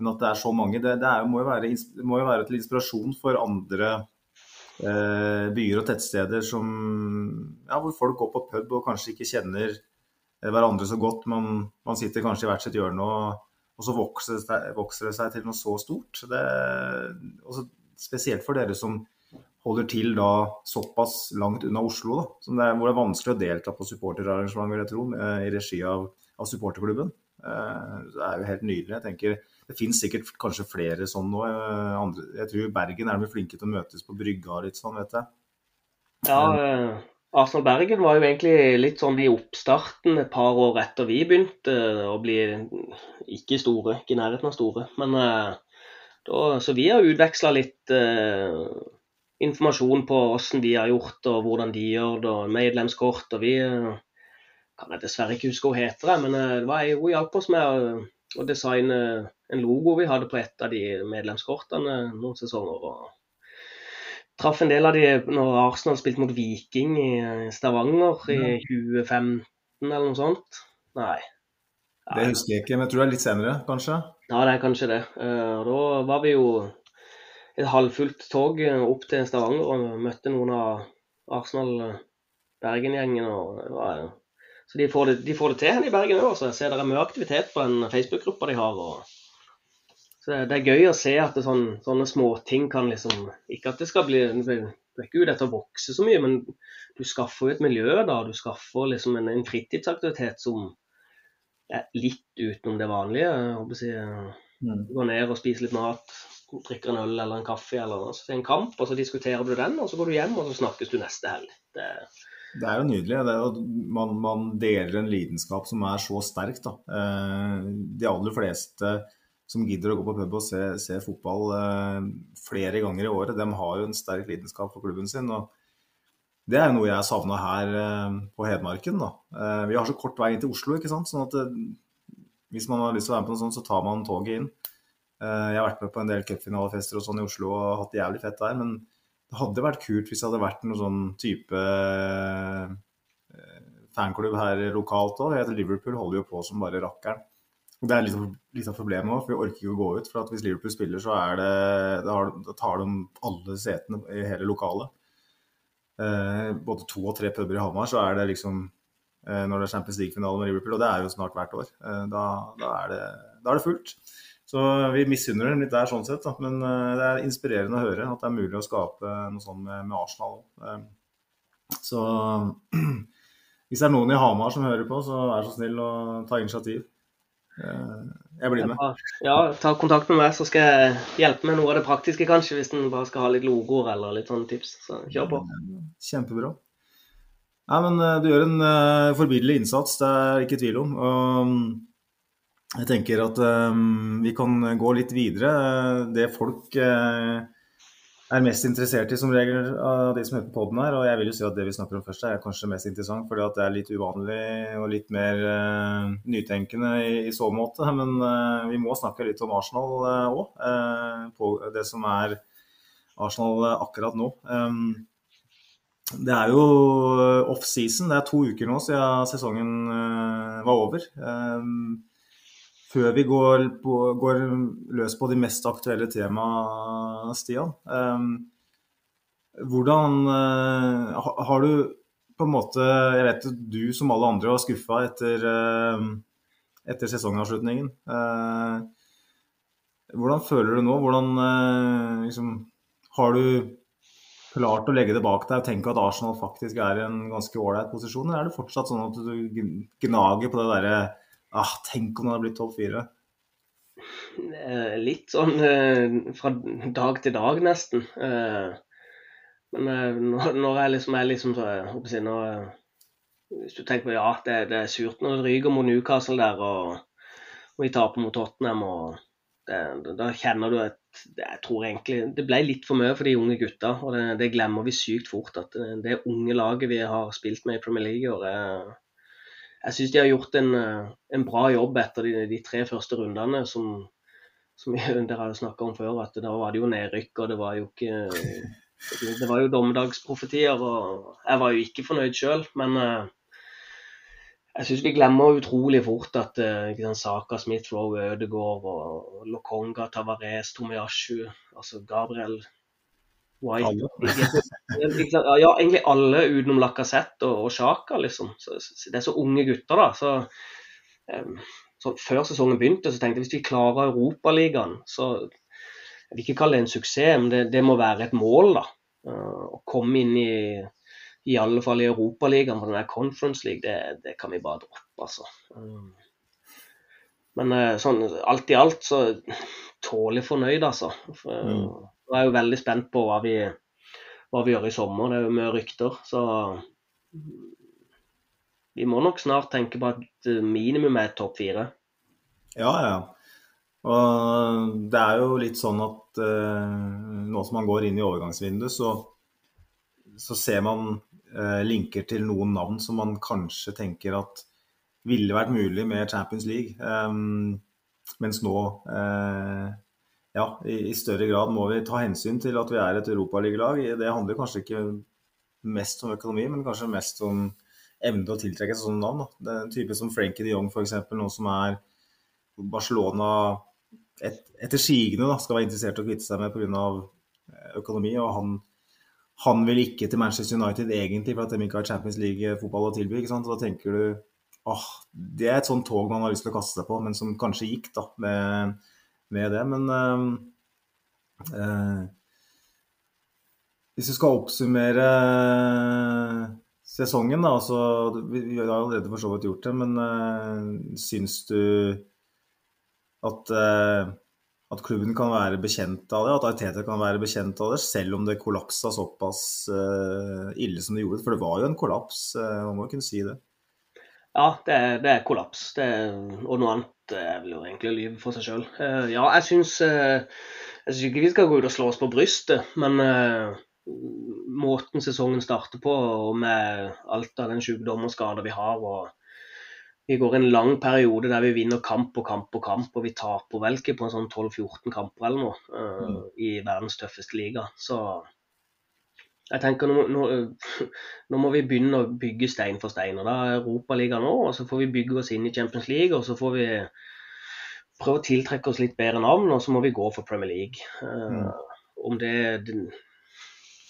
Speaker 3: Men at det er så mange, det, det er, må, jo være, må jo være til inspirasjon for andre eh, byer og tettsteder som, ja, hvor folk går på pub og kanskje ikke kjenner hverandre så godt. Man, man sitter kanskje i hvert sitt hjørne, og, og så vokser det, vokser det seg til noe så stort. Det, også, spesielt for dere som holder til da såpass langt unna Oslo, da, som det er, hvor det er vanskelig å delta på supporterarrangement, vil jeg tro, eh, i regi av, av supporterklubben. Eh, Det er jo helt nydelig. jeg tenker Det finnes sikkert kanskje flere sånn nå. eh, jeg tror Bergen er de flinke til å møtes på brygga og litt sånn, vet jeg.
Speaker 4: Ja, Arsenal Bergen var jo egentlig litt sånn i oppstarten et par år etter vi begynte å bli ikke store, ikke i nærheten av store. Men eh, da, så vi har utveksla litt eh, informasjon på hvordan de har gjort og hvordan de gjør det, og medlemskort. Og vi eh, kan jeg dessverre ikke huske hva hun heter, men eh, det var ei hun hjalp oss med å å designe en logo vi hadde på et av de medlemskortene noen sesonger. og Traff en del av de når Arsenal spilte mot Viking i Stavanger i 2015 eller noe sånt. Nei.
Speaker 3: Det husker jeg ikke, men jeg tror det er litt senere, kanskje?
Speaker 4: Ja, det er kanskje det. Eh, da var vi jo et halvfullt tog opp til Stavanger og møtte noen av Arsenal Bergen-gjengen. og det var så de får det, de får det til her i Bergen òg. Jeg ser det er mye aktivitet på den Facebook-gruppa de har. Og... det, det, er gøy å se at det sånn, sånne småting kan liksom Ikke at det skal bli Det er ikke ut etter å vokse så mye, men du skaffer jo et miljø da. Du skaffer liksom en, en fritidsaktivitet som er litt utenom det vanlige. Håper jeg, mm. Du går ned og spiser litt mat, drikker en øl eller en kaffe eller noe. Så er en kamp, og så diskuterer du den, og så går du hjem og så snakkes du neste helg. Det,
Speaker 3: det er jo nydelig. Er jo, man, man, deler en lidenskap som er så sterk. Da. Eh, de aller fleste som gidder å gå på pub og se, se fotball eh, flere ganger i året, de har jo en sterk lidenskap for klubben sin. og Det er jo noe jeg savna her eh, på Hedmarken. Da. Eh, vi har så kort vei inn til Oslo, ikke sant? sånn at eh, hvis man har lyst til å være med på noe sånt, så tar man toget inn. Eh, jeg har vært med på en del cupfinalefester og sånn i Oslo og hatt det jævlig fett der. men det hadde vært kult hvis det hadde vært noen sånn type eh, fanklubb her lokalt òg. Liverpool holder jo på som bare rakkeren. Det er liksom av problemet òg, for vi orker ikke å gå ut. For hvis Liverpool spiller, så det, da tar de alle setene i hele lokalet. Eh, både to og tre puber i Hamar, så er det liksom eh, når det er Champions League-finale med Liverpool, og det er jo snart hvert år, eh, da, da, er det, da, er det, fullt. Så vi misunner dem litt der sånn sett, da. men uh, det er inspirerende å høre at det er mulig å skape noe sånt med, med Arsenal. Uh, så [CLEARS THROAT] hvis det er noen i Hamar som hører på, så vær så snill å ta initiativ. Uh, jeg blir med.
Speaker 4: Ja, ta kontakt med meg, så skal jeg hjelpe med noe av det praktiske, kanskje, hvis en bare skal ha litt logoer eller litt sånne tips. Så kjør på.
Speaker 3: Kjempebra. Nei, men du gjør en forbilledlig innsats, det er ikke tvil om. Og jeg tenker at um, vi kan gå litt videre. Det folk uh, er mest interessert i som regel av de som hører på poden her, og jeg vil jo si at det vi snakker om først er kanskje mest interessant, fordi at det er litt uvanlig og litt mer uh, nytenkende i, i, så måte. Men uh, vi må snakke litt om Arsenal òg, på det som er Arsenal akkurat nå. Um, det er jo off-season. Det er to uker nå siden sesongen var over. Um, før vi går, på, går, løs på de mest aktuelle temaene, Stian. Um, hvordan uh, Har du på en måte Jeg vet at du som alle andre var skuffa etter, uh, etter sesongavslutningen. Uh, hvordan føler du nå? Hvordan liksom, Har du klart å legge det bak deg og tenke at Arsenal faktisk er i en ganske ålreit posisjon, eller er det fortsatt sånn at du gnager på det derre Ah, tenk om det hadde blitt topp fire.
Speaker 4: Eh, litt sånn eh, fra dag til dag, nesten. Eh, men når jeg liksom er liksom så jeg når, Hvis du tenker på ja, det, det, er surt når det ryker mot Newcastle der, og, og vi taper mot Tottenham. og det, Da kjenner du at jeg tror egentlig det ble litt for mye for de unge gutta. og Det, det glemmer vi sykt fort. At det, det unge laget vi har spilt med i Premier League i år, er jeg syns de har gjort en, eh, en, bra jobb etter de, de tre første rundene, som, som [LAUGHS] dere hadde snakka om før. at Da var det jo nedrykk, og det var jo ikke Det var jo dommedagsprofetier. og Jeg var jo ikke fornøyd sjøl, men uh, jeg syns vi glemmer utrolig fort at uh, Saka, Smith, Rowe, Ødegaard Lokonga, Tavares, Tomiashu, altså Gabriel White. [LAUGHS] Ja, egentlig alle utenom Lacassette og, og Sjaka, liksom. Så, så, det er så unge gutter, da. Så, um, så, før sesongen begynte, så tenkte jeg hvis vi klarer Europaligaen, så Jeg vil ikke kalle det en suksess, men det, det må være et mål, da. Uh, å komme inn i i alle fall i Europaligaen, for denne Conference League, det, det, kan vi bare droppe, altså. Um, men uh, sånn alt i alt så tålelig fornøyd, altså. For, mm. Jeg er jo veldig spent på hva vi, hva vi gjør i sommer. Det er jo mye rykter. Så vi må nok snart tenke på at minimum er topp fire.
Speaker 3: Ja, ja. Og det er jo litt sånn at eh, nå som man går inn i overgangsvinduet, så, så ser man eh, linker til noen navn som man kanskje tenker at ville vært mulig med Champions League. Eh, mens nå eh, ja, i, i, større grad må vi ta hensyn til at vi er et europaligalag. Det handler kanskje ikke mest om økonomi, men kanskje mest om evne å tiltrekke seg sånne navn. Da. Det er en type som Frenkie de Jong f.eks., noe som er Barcelona et, etter sigende skal være interessert i å kvitte seg med pga. Eh, økonomi. og han, han, vil ikke til Manchester United egentlig for at de ikke har Champions League-fotball å tilby. ikke sant? Så da tenker du åh, det er et sånt tog man har lyst til å kaste seg på, men som kanskje gikk da, med, med det. Men øh, øh, hvis du skal oppsummere sesongen, da, altså, Vi, vi har allerede for så vidt gjort det, men øh, syns du at, øh, at klubben kan være bekjent av det, at Arteta kan være bekjent av det, selv om det kollapsa såpass øh, ille som det gjorde? For det var jo en kollaps, man må jo kunne si det.
Speaker 4: Ja, det er, det er kollaps. Det og noe annet er vel egentlig å lyve for seg sjøl. Eh, ja, jeg syns, uh, jeg syns ikke vi skal gå ut og slå oss på brystet, men måten sesongen starter på, og med alt av den sykdom og skader vi har og Vi går en lang periode der vi vinner kamp og kamp og kamp, og vi taper vel ikke på en sånn 12-14 kamper eller noe mm. i verdens tøffeste liga. Så jeg tenker nå, nå, [LAUGHS] nå, må vi begynne å bygge stein for stein. og Da er Europaligaen nå, og så får vi bygge oss inn i Champions League. og Så får vi prøve å tiltrekke oss litt bedre navn, og så må vi gå for Premier League. Mm. om det, det,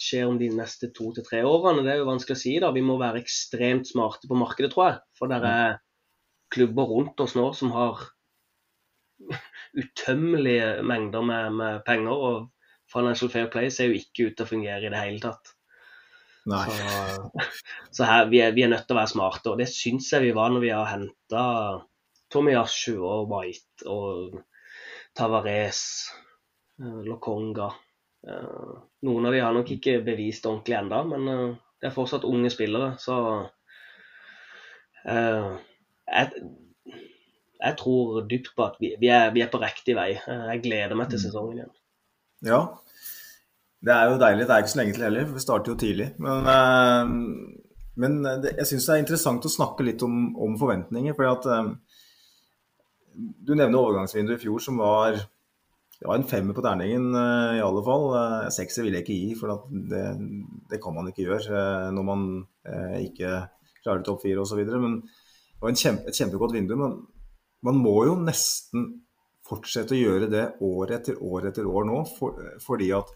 Speaker 4: skjer om de neste to til tre årene, det er jo vanskelig å si. da. Vi må være ekstremt smarte på markedet, tror jeg. For det er klubber rundt oss nå som har [LAUGHS] utømmelige mengder med, med penger. og Financial Fair Play ser jo ikke ut til å fungere i det hele tatt.
Speaker 3: Nei.
Speaker 4: Så, [LAUGHS] så her, vi, er, vi, er, nødt til å være smarte, og det syns jeg vi var når vi har henta Tomiyasu og White og Tavares, uh, Lokonga. Uh, noen av de har nok ikke bevist ordentlig ennå, men uh, det er fortsatt unge spillere, så jeg, jeg, tror dypt på at vi, vi, er, vi er, på riktig vei. Jeg gleder meg til mm. sesongen igjen.
Speaker 3: Ja, det er jo deilig. Det er ikke så lenge til heller, for vi starter jo tidlig. Men, eh, men det, jeg syns det er interessant å snakke litt om, om forventninger. for at eh, Du nevner overgangsvinduet i fjor som var det var en femmer på terningen eh, i alle fall. Sekser vil jeg ikke gi, for det, det, kan man ikke gjøre når man ikke klarer topp fire osv. Men det var kjempe, et kjempegodt vindu. Men man må jo nesten fortsette å gjøre det år etter år etter år nå, for, fordi at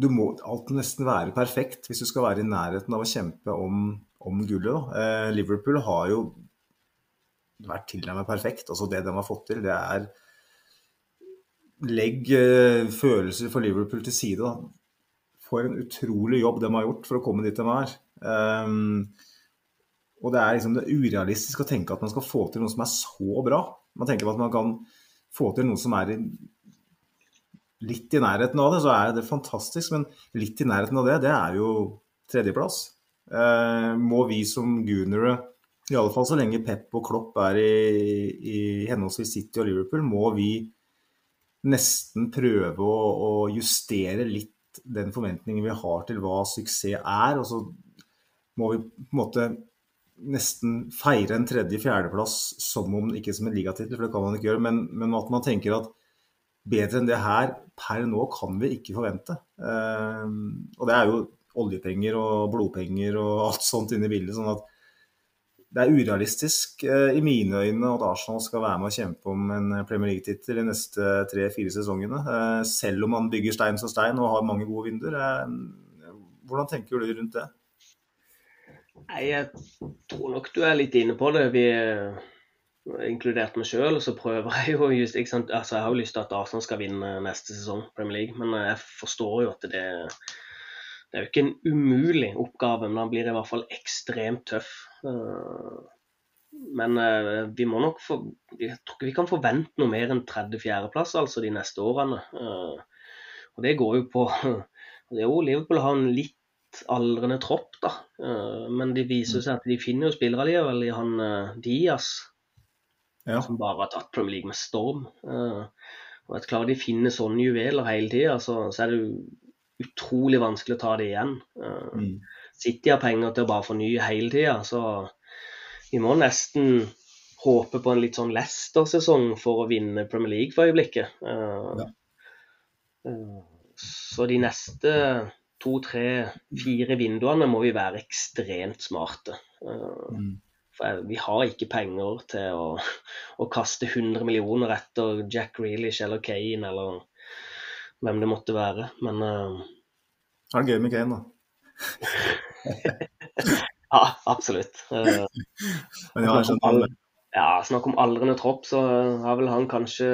Speaker 3: du må alt nesten være perfekt hvis du skal være i nærheten av å kjempe om, om gullet. Eh, Liverpool har jo vært tilnærmet perfekt. Altså det de har fått til, det er Legg eh, følelser for Liverpool til side. Da. For en utrolig jobb de har gjort for å komme dit de er. Um, og det er liksom det urealistisk å tenke at man skal få til noe som er så bra. Man tenker på at man kan få til noe som er litt i nærheten av det, så er det fantastisk. Men litt i nærheten av det, det er jo tredjeplass. Eh, må vi som Goonere, i alle fall så lenge Pep og Klopp er i, i henholdsvis City og Liverpool, må vi nesten prøve å, å, justere litt den forventningen vi har til hva suksess er. Og så må vi på en måte nesten feire en tredje-fjerdeplass som om ikke som en ligatittel, for det kan man ikke gjøre, men, men, at man tenker at bedre enn det her per nå kan vi ikke forvente. Eh, og det er jo oljepenger og blodpenger og [LAUGHS] alt sånt inne i bildet. sånn at det er urealistisk eh, i mine øyne at Arsenal skal være med å kjempe om en Premier League-tittel de neste tre-fire sesongene. Eh, selv om man bygger stein som stein og har mange gode vinduer. hvordan tenker du rundt det?
Speaker 4: Nei, jeg tror nok du er litt inne på det. Vi inkludert meg sjøl, så prøver jeg jo just, altså, Jeg har jo lyst til at Arsenal skal vinne neste sesong, Premier League, men jeg forstår jo at det, det er jo ikke en umulig oppgave, men den blir i hvert fall ekstremt tøff. Eh, men eh, vi må nok for, Jeg tror ikke vi kan forvente noe mer enn tredje-fjerdeplass altså de neste årene. Eh, og det går jo på [LAUGHS] det jo Liverpool har en litt aldrende tropp, da. Men de viser seg at de finner jo spillere likevel i han Diaz
Speaker 3: ja.
Speaker 4: som bare har tatt Premier League med storm. Uh, og at Klarer de finner finne sånne juveler hele tida, så, så, er det utrolig vanskelig å ta det igjen. Mm. City har penger til å bare fornye hele tida, så vi må nesten håpe på en litt sånn Leicester-sesong for å vinne Premier League for øyeblikket. Uh, så de neste to, tre, fire vinduene må vi være ekstremt smarte. Uh, mm. For vi har ikke penger til å, å, kaste 100 millioner etter Jack Reelish eller Kane eller hvem det måtte være. Men uh...
Speaker 3: Er det gøy med Kane, da? [LAUGHS]
Speaker 4: ja, absolutt. Uh, Men ja, snakk, om, ja, snakk om aldrende tropp, så har vel han kanskje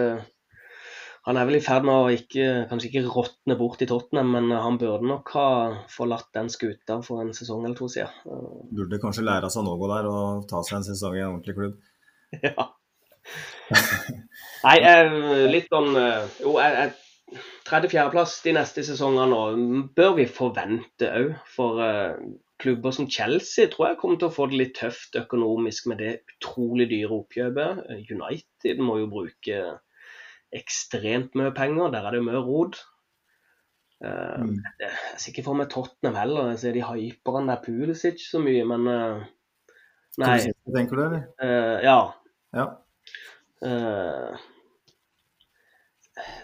Speaker 4: han er vel i ferd med å ikke, kanskje ikke råtne bort i Tottenham, men han burde nok ha forlatt den skuta for en sesong eller to siden.
Speaker 3: Burde kanskje lære seg noe der og ta seg en sesong i en ordentlig klubb. [LAUGHS]
Speaker 4: Ja. Nei, litt sånn Jo, tredje-fjerdeplass de neste sesongene nå bør vi forvente òg. For klubber som Chelsea tror jeg kommer til å få det litt tøft økonomisk med det utrolig dyre oppkjøpet. United må jo bruke ekstremt mye penger, der er det mye rot. Uh, mm. Jeg er sikker for meg Tottenham heller. Jeg ser de hyper han der Pulisic så mye, men uh,
Speaker 3: Nei. Tenker du, eller?
Speaker 4: ja.
Speaker 3: ja.
Speaker 4: Uh,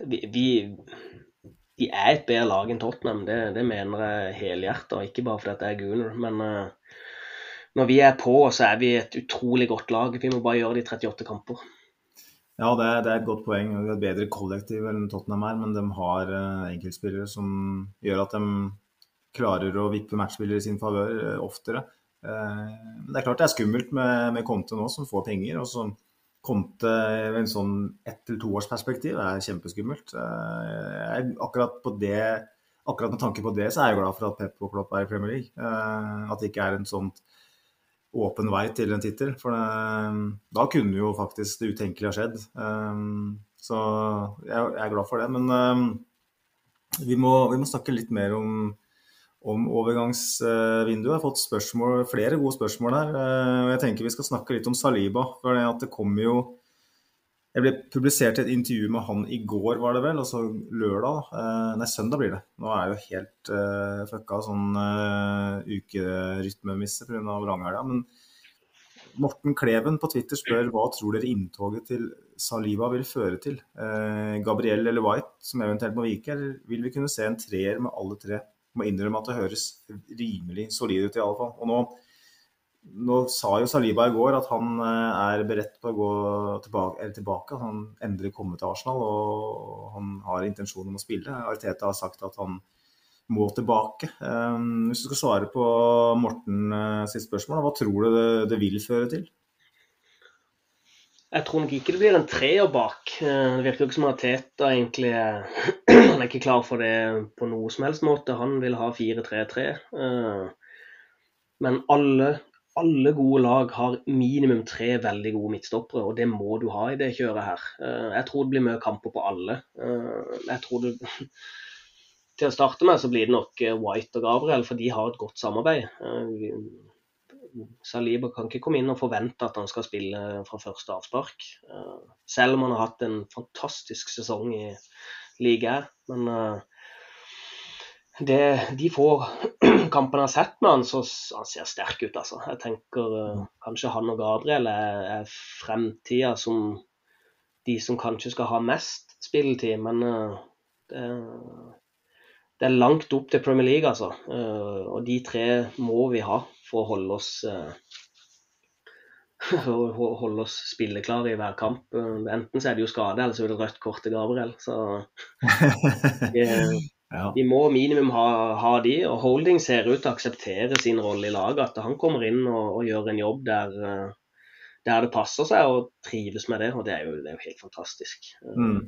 Speaker 4: vi, vi, De er et bedre lag enn Tottenham, det, det mener jeg helhjertet. Ikke bare fordi jeg er Gooner, men uh, når vi er på, så er vi et utrolig godt lag. Vi må bare gjøre det i 38 kamper.
Speaker 3: Ja, det er, det er, et godt poeng. Det er et bedre kollektiv enn Tottenham er, men de har uh, enkeltspillere som gjør at de klarer å vippe matchspillere i sin favør uh, oftere. men det er klart det er skummelt med, med Conte nå, som får penger. og som Conte i en sånn ett- til toårsperspektiv er kjempeskummelt. Jeg, akkurat, det, akkurat, med tanke på det, så er jeg glad for at Pep og Klopp er i Premier League. Eh, at det ikke er en sånn åpen vei til en tittel. For det, da kunne jo faktisk det utenkelige ha skjedd. Eh, så jeg, er glad for det. Men vi må, vi må snakke litt mer om om overgangsvinduet. Jeg har fått spørsmål, flere gode spørsmål her. Eh, og Jeg tenker vi skal snakke litt om Saliba. for det kommer jo Jeg ble publisert et intervju med han i går, var det vel? Altså lørdag? Eh, nei, søndag blir det. Nå er jeg jo helt uh, fucka sånn uh, ukerytmemisse pga. vranghelga. Men Morten Kleven på Twitter spør hva tror dere inntoget til Saliba vil føre til? Uh, Gabriel eller White, som eventuelt må vike, eller vil vi kunne se en treer med alle tre? må innrømme at det høres rimelig solid ut, i alle fall. Og nå, nå sa jo Saliba i går at han eh, er beredt på å gå tilbake. tilbake. Han endelig kommer til Arsenal og han har intensjon om å spille. Arteta har sagt at han må tilbake. Um, hvis du skal svare på Morten uh, sitt spørsmål, hva tror du det, vil føre til?
Speaker 4: Jeg tror nok ikke det blir en treer bak. Eh, det virker ikke som at Teta egentlig [CLEARS THROAT] Han er ikke klar for det på noe som helst måte. Han vil ha 4-3-3. Eh, men alle, alle, gode lag har minimum tre veldig gode midtstoppere, og det må du ha i det kjøret her. Eh, jeg tror det blir mye kamper på alle. Jeg tror det [LAUGHS] Til å starte med så blir det nok White og Gabriel, for de har et godt samarbeid. Saliba kan ikke komme inn og forvente at han skal spille fra første avspark. Eh, selv om han har hatt en fantastisk sesong i ligaen. Men eh, det, de få kampene jeg har sett med han, så han ser sterk ut, altså. Jeg tenker uh, kanskje han og Gabriel er, er fremtida som de som kanskje skal ha mest spilletid. Men uh, det, det, er langt opp til Premier League, altså. Uh, og de tre må vi ha for å holde oss [LAUGHS] holde oss spilleklare i hver kamp. Enten så er det jo skade, eller så er det rødt kort til Gabriel. Så [LAUGHS] ja. de må minimum ha, ha, de. Og Holding ser ut til å akseptere sin rolle i laget. At han kommer inn og, og gjør en jobb der, eh, der, det passer seg, og trives med det. Og det er jo, det er jo helt fantastisk. Mm.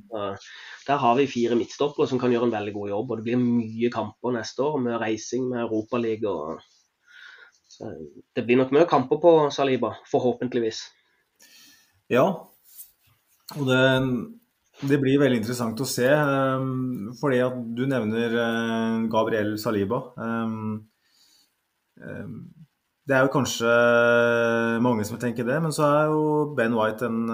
Speaker 4: Der har vi fire midtstoppere som kan gjøre en veldig god jobb. Og det blir mye kamper neste år med reising med Europaligaen det blir nok mye kamper på Saliba, forhåpentligvis.
Speaker 3: Ja, og det, det blir veldig interessant å se. Um, fordi at du nevner uh, Gabriel Saliba. Um, um, det er jo kanskje mange som tenker det, men så er jo Ben White en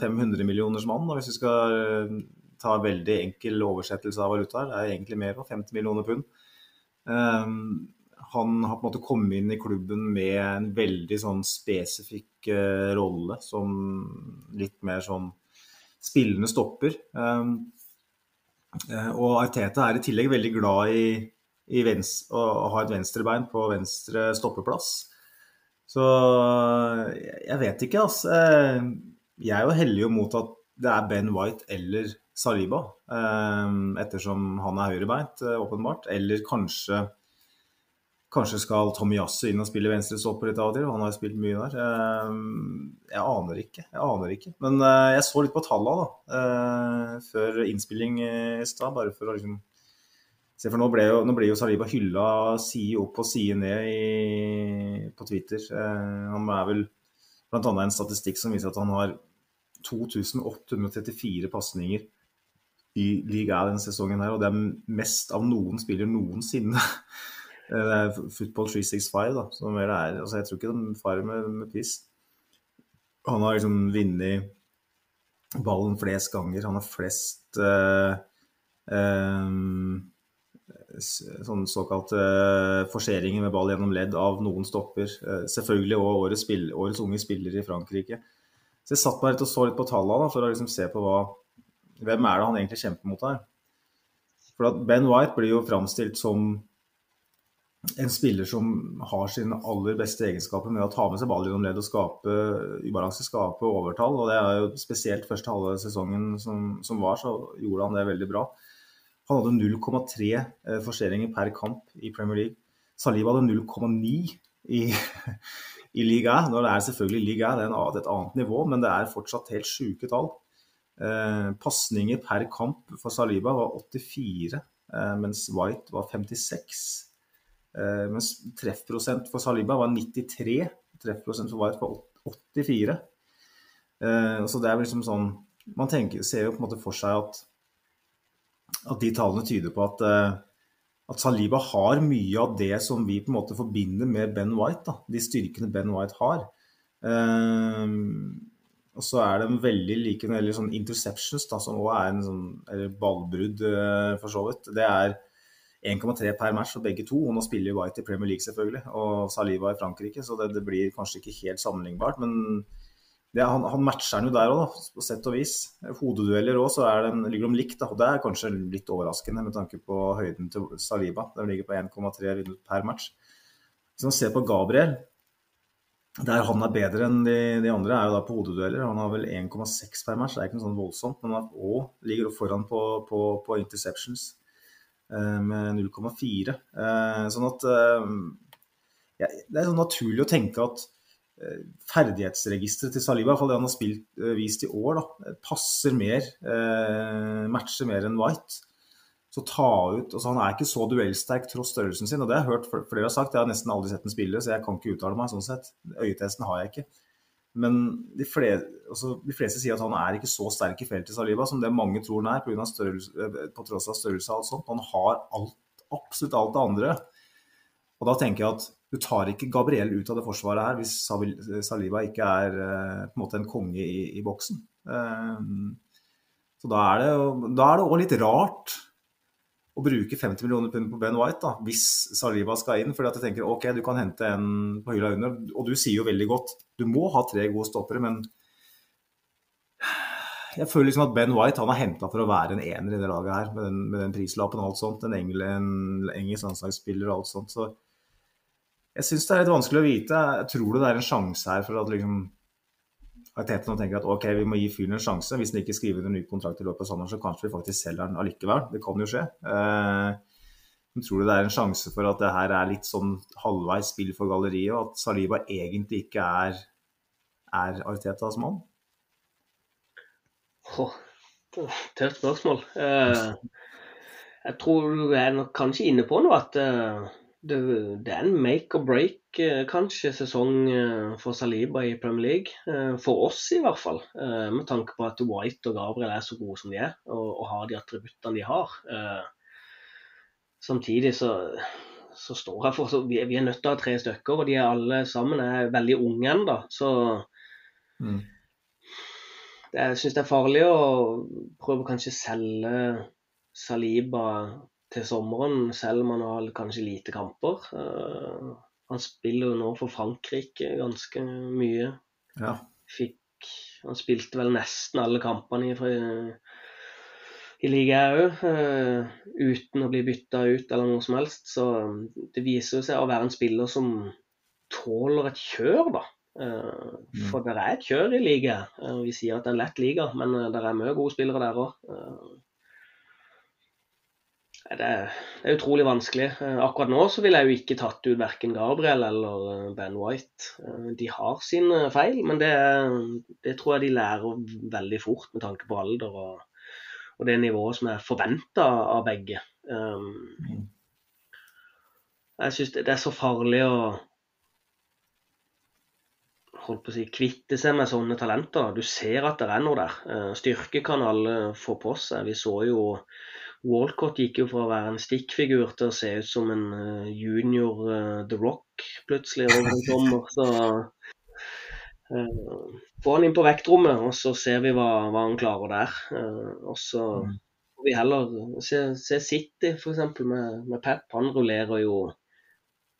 Speaker 3: 500 uh, millioners mann. Og hvis vi skal uh, ta veldig enkel oversettelse av valutaer, det er egentlig mer på 50 millioner pund han har på en måte kommet inn i klubben med en veldig sånn spesifikk rolle som litt mer sånn spillende stopper. Um, uh, og Arteta er i tillegg veldig glad i, i venstre, å ha et venstrebein på venstre stoppeplass. Så jeg vet ikke, altså. Jeg er jo mot at det er Ben White eller Saliba, um, ettersom han er høyrebeint, åpenbart. Eller kanskje Kanskje skal Tommy Jasse inn og spille venstrestopper litt av og til. Han har jo spilt mye der. Ehm, jeg aner ikke. Jeg aner ikke. Men eh, jeg så litt på tallene da, eh, før innspilling i stad, bare for å liksom Se, for nå ble jo, nå ble jo Saliba hylla side opp og side ned i, på Twitter. Eh, han er vel bl.a. en statistikk som viser at han har 2834 pasninger i ligaen denne sesongen her, og det er mest av noen spiller noensinne. [LAUGHS] Det er Football 365, da, som vel er altså Jeg tror ikke de farer med, med piss. Han har liksom vunnet ballen flest ganger. Han har flest uh, um, sånn såkalte uh, forseringer med ball gjennom ledd av noen stopper. Uh, selvfølgelig òg årets, årets, unge spillere i Frankrike. Så jeg satt meg litt og så litt på tallene for å liksom se på hva, hvem er det han egentlig kjemper mot her. For at Ben White blir jo framstilt som en spiller som har sine aller beste egenskaper med å ta med seg ball gjennom ledd og skape ubalanse, skape overtall. og det er jo Spesielt første halve sesongen som, som, var, så gjorde han det veldig bra. Han hadde 0,3 eh, forseringer per kamp i Premier League. Saliba hadde 0,9 i, [LAUGHS] i liga. Nå er det selvfølgelig liga, det er et annet nivå, men det er fortsatt helt sjuke tall. Eh, Pasninger per kamp for Saliba var 84, eh, mens White var 56. Eh, mens treffprosent for Saliba var 93, treffprosent for White var 84. Eh, så det er liksom sånn Man tenker, ser jo på en måte for seg at, at de tallene tyder på at, eh, at Saliba har mye av det som vi på en måte forbinder med Ben White. Da, de styrkene Ben White har. og så er de veldig like når det gjelder sånn interceptions, da, som òg er en sånn Eller ballbrudd, for så vidt. Det er 1,3 per match for begge to. Og nå spiller White i Premier League, selvfølgelig, og Saliba i Frankrike, så det, det blir kanskje ikke helt sammenlignbart. Men det, han, han, matcher den jo der òg, på sett og vis. Hodedueller òg, så den, ligger de likt. Da. og Det er kanskje litt overraskende med tanke på høyden til Saliba. Den ligger på 1,3 per match. Hvis man ser på Gabriel, der han er bedre enn de, de, andre, er jo da på hodedueller. Han har vel 1,6 per match, det er ikke noe sånn voldsomt. Men han ligger foran på, på, på interceptions. Eh, med 0,4. Eh, sånn at eh, ja, Det er sånn naturlig å tenke at ferdighetsregisteret til Saliba, i hvert fall det han har spilt, vist i år, da, passer mer, matcher mer enn White. Så ta ut, altså Han er ikke så duellsterk tross størrelsen sin, og det har jeg hørt flere har sagt. Jeg har nesten aldri sett den spille, så jeg kan ikke uttale meg sånn sett. Øyetesten har jeg ikke. Men de fleste, altså, de fleste, sier at han er ikke så sterk i feltet, Saliba, som det mange tror han er, på, størrelse, eh, på tross av størrelse og alt sånt. Han har alt, absolutt alt det andre. Og da tenker jeg at du tar ikke Gabriel ut av det forsvaret her hvis Saliba ikke er eh, på en måte en konge i, i boksen. Um, så da er det òg litt rart å bruke 50 millioner pund på Ben White da, hvis Saliba skal inn. fordi at jeg tenker ok, du kan hente en på hylla under, og du sier jo veldig godt du må ha tre gode stoppere, men jeg føler liksom at Ben White han har henta for å være en ener i det laget her, med den, med den prislappen og alt sånt. En, engel, en engelsk landslagsspiller og alt sånt. Så jeg syns det er litt vanskelig å vite. Jeg tror det er en sjanse her for at liksom Arteta tenker at ok, vi må gi fyren en sjanse. Hvis han ikke skriver under ny kontrakt i løpet av sommeren, så kanskje vi faktisk selger den allikevel. Det kan jo skje. Eh, men tror du det er en sjanse for at det her er litt sånn halvveis spill for galleriet, og at Saliba egentlig ikke er, er Artetas mann?
Speaker 4: Tøft spørsmål. Uh, jeg tror du er nok kanskje inne på noe at uh, det, det, er en make or break Eh, kanskje sesong eh, for Saliba i Premier League. Eh, for oss i hvert fall. Med tanke på at White og Gabriel er så gode som de er, og, og har de attributtene de har. Samtidig så, så står jeg for så vi, vi, er nødt til å ha tre stykker, og de er alle sammen er veldig unge ennå. Så mm. jeg syns det er farlig å prøve å kanskje selge Saliba til sommeren, selv om han har kanskje lite kamper. Han spiller jo nå for Frankrike ganske mye.
Speaker 3: Ja.
Speaker 4: Fikk, han spilte vel nesten alle kampene i, i ligaen òg, uten å bli bytta ut eller noe som helst. Så det viser seg å være en spiller som tåler et kjør, da.
Speaker 3: Mm.
Speaker 4: For det er et kjør i ligaen. Vi sier at det er en lett liga, men det er mye gode spillere der òg. Det er, utrolig vanskelig. Akkurat nå så ville jeg jo ikke tatt ut verken Gabriel eller Ben White. De har sine feil, men det, det tror jeg de lærer veldig fort med tanke på alder og, og det nivået som er forventa av begge. Um, jeg syns det er så farlig å holdt på å si, kvitte seg med sånne talenter. Du ser at det er noe der. Styrke kan alle få på seg. Vi så jo Walcott gikk jo fra å være en stikkfigur til å se ut som en junior uh, The Rock plutselig over en sommer. Så uh, få han inn på vektrommet, og så ser vi hva, hva han klarer der. Uh, og så får vi heller se, se City f.eks. Med, med Pep. Han rullerer jo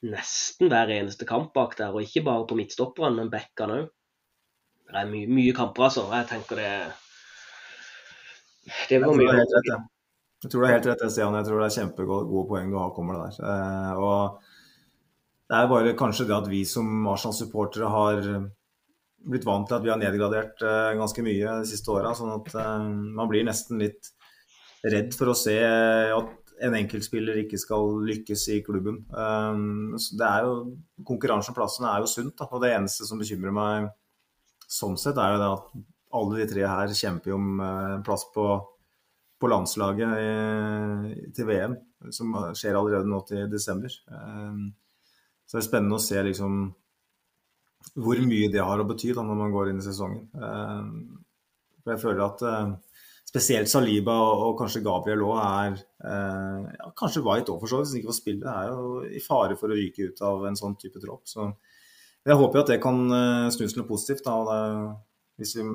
Speaker 4: nesten hver eneste kamp bak der, og ikke bare på midtstopperen, men backene òg. Det er mye, mye kamper, altså. Jeg tenker det Det var mye
Speaker 3: jeg. Tror du har helt rett, Stian. Jeg tror det er kjempegode poeng du har, kommer det der. Eh, og det er bare kanskje det at vi som Arsenal-supportere har blitt vant til at vi har nedgradert eh, ganske mye de siste åra. Sånn at eh, man blir nesten litt redd for å se at en enkeltspiller ikke skal lykkes i klubben. Det er jo, Konkurransen om plassen er jo sunt, da, og det eneste som bekymrer meg sånn sett, er jo det at alle de tre her kjemper om plass på, på landslaget i, til VM, som skjer allerede nå til desember. Um, så det er spennende å se liksom hvor mye det har å bety da, når man går inn i sesongen. For jeg føler at spesielt Saliba og, kanskje Gabriel òg er eh, ja, Kanskje White òg, for så vidt, hvis ikke får spille. Er jo i fare for å ryke ut av en sånn type tropp. Så jeg håper jo at det kan snus til noe positivt. Da, hvis, vi,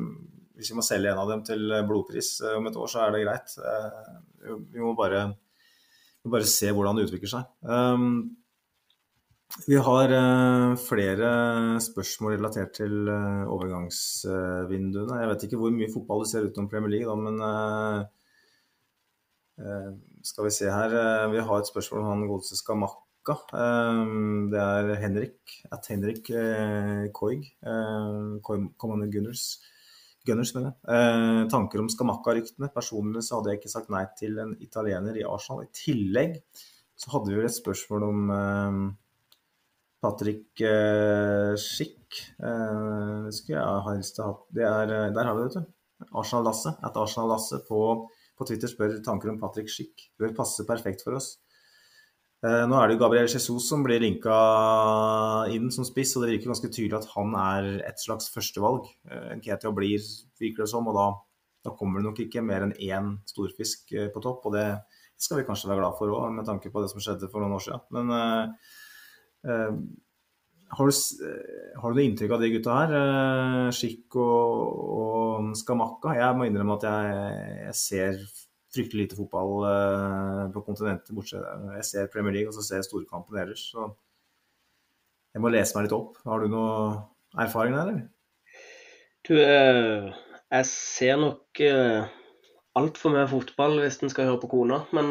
Speaker 3: hvis, vi, må selge en av dem til blodpris uh, om et år, så er det greit. Uh, vi må bare, vi må bare se hvordan det utvikler seg. Um, vi har flere spørsmål relatert til overgangsvinduene. Jeg vet ikke hvor mye fotball du ser utenom Premier League, men skal vi se her. vi har et spørsmål om han godeste Skamakka. det er Henrik at Henrik Koig. Kommende Gunners. Gunners mener jeg. tanker om Skamakka-ryktene. Personlig så hadde jeg ikke sagt nei til en italiener i Arsenal. I tillegg så hadde vi vel et spørsmål om Patrick eh, Schick. Eh, jeg helst hatt. Er, der har vi det, vet du. Arsenal-Lasse. At Arsenal-Lasse på, på, Twitter spør tanker om Patrick Schick. Vil passe perfekt for oss. Eh, nå er det jo Gabriel Jesus som blir linka inn som spiss, og det virker ganske tydelig at han er et slags førstevalg. Ketia blir, virker det som, og da, da kommer det nok ikke mer enn én storfisk eh, på topp. Og det skal vi kanskje være glad for òg, med tanke på det som skjedde for noen år siden. Men uh, Uh, har, du, har, du, noe inntrykk av de gutta her? Uh, Skikk og, og Skamakka? Jeg må innrømme at jeg, jeg ser fryktelig lite fotball uh, på kontinentet. Bortsett. Jeg ser Premier League og så ser jeg storkampen ellers. Så jeg må lese meg litt opp. Har du noe erfaring der, eller?
Speaker 4: Du, jeg ser nok uh, altfor mye fotball hvis en skal høre på kona. Men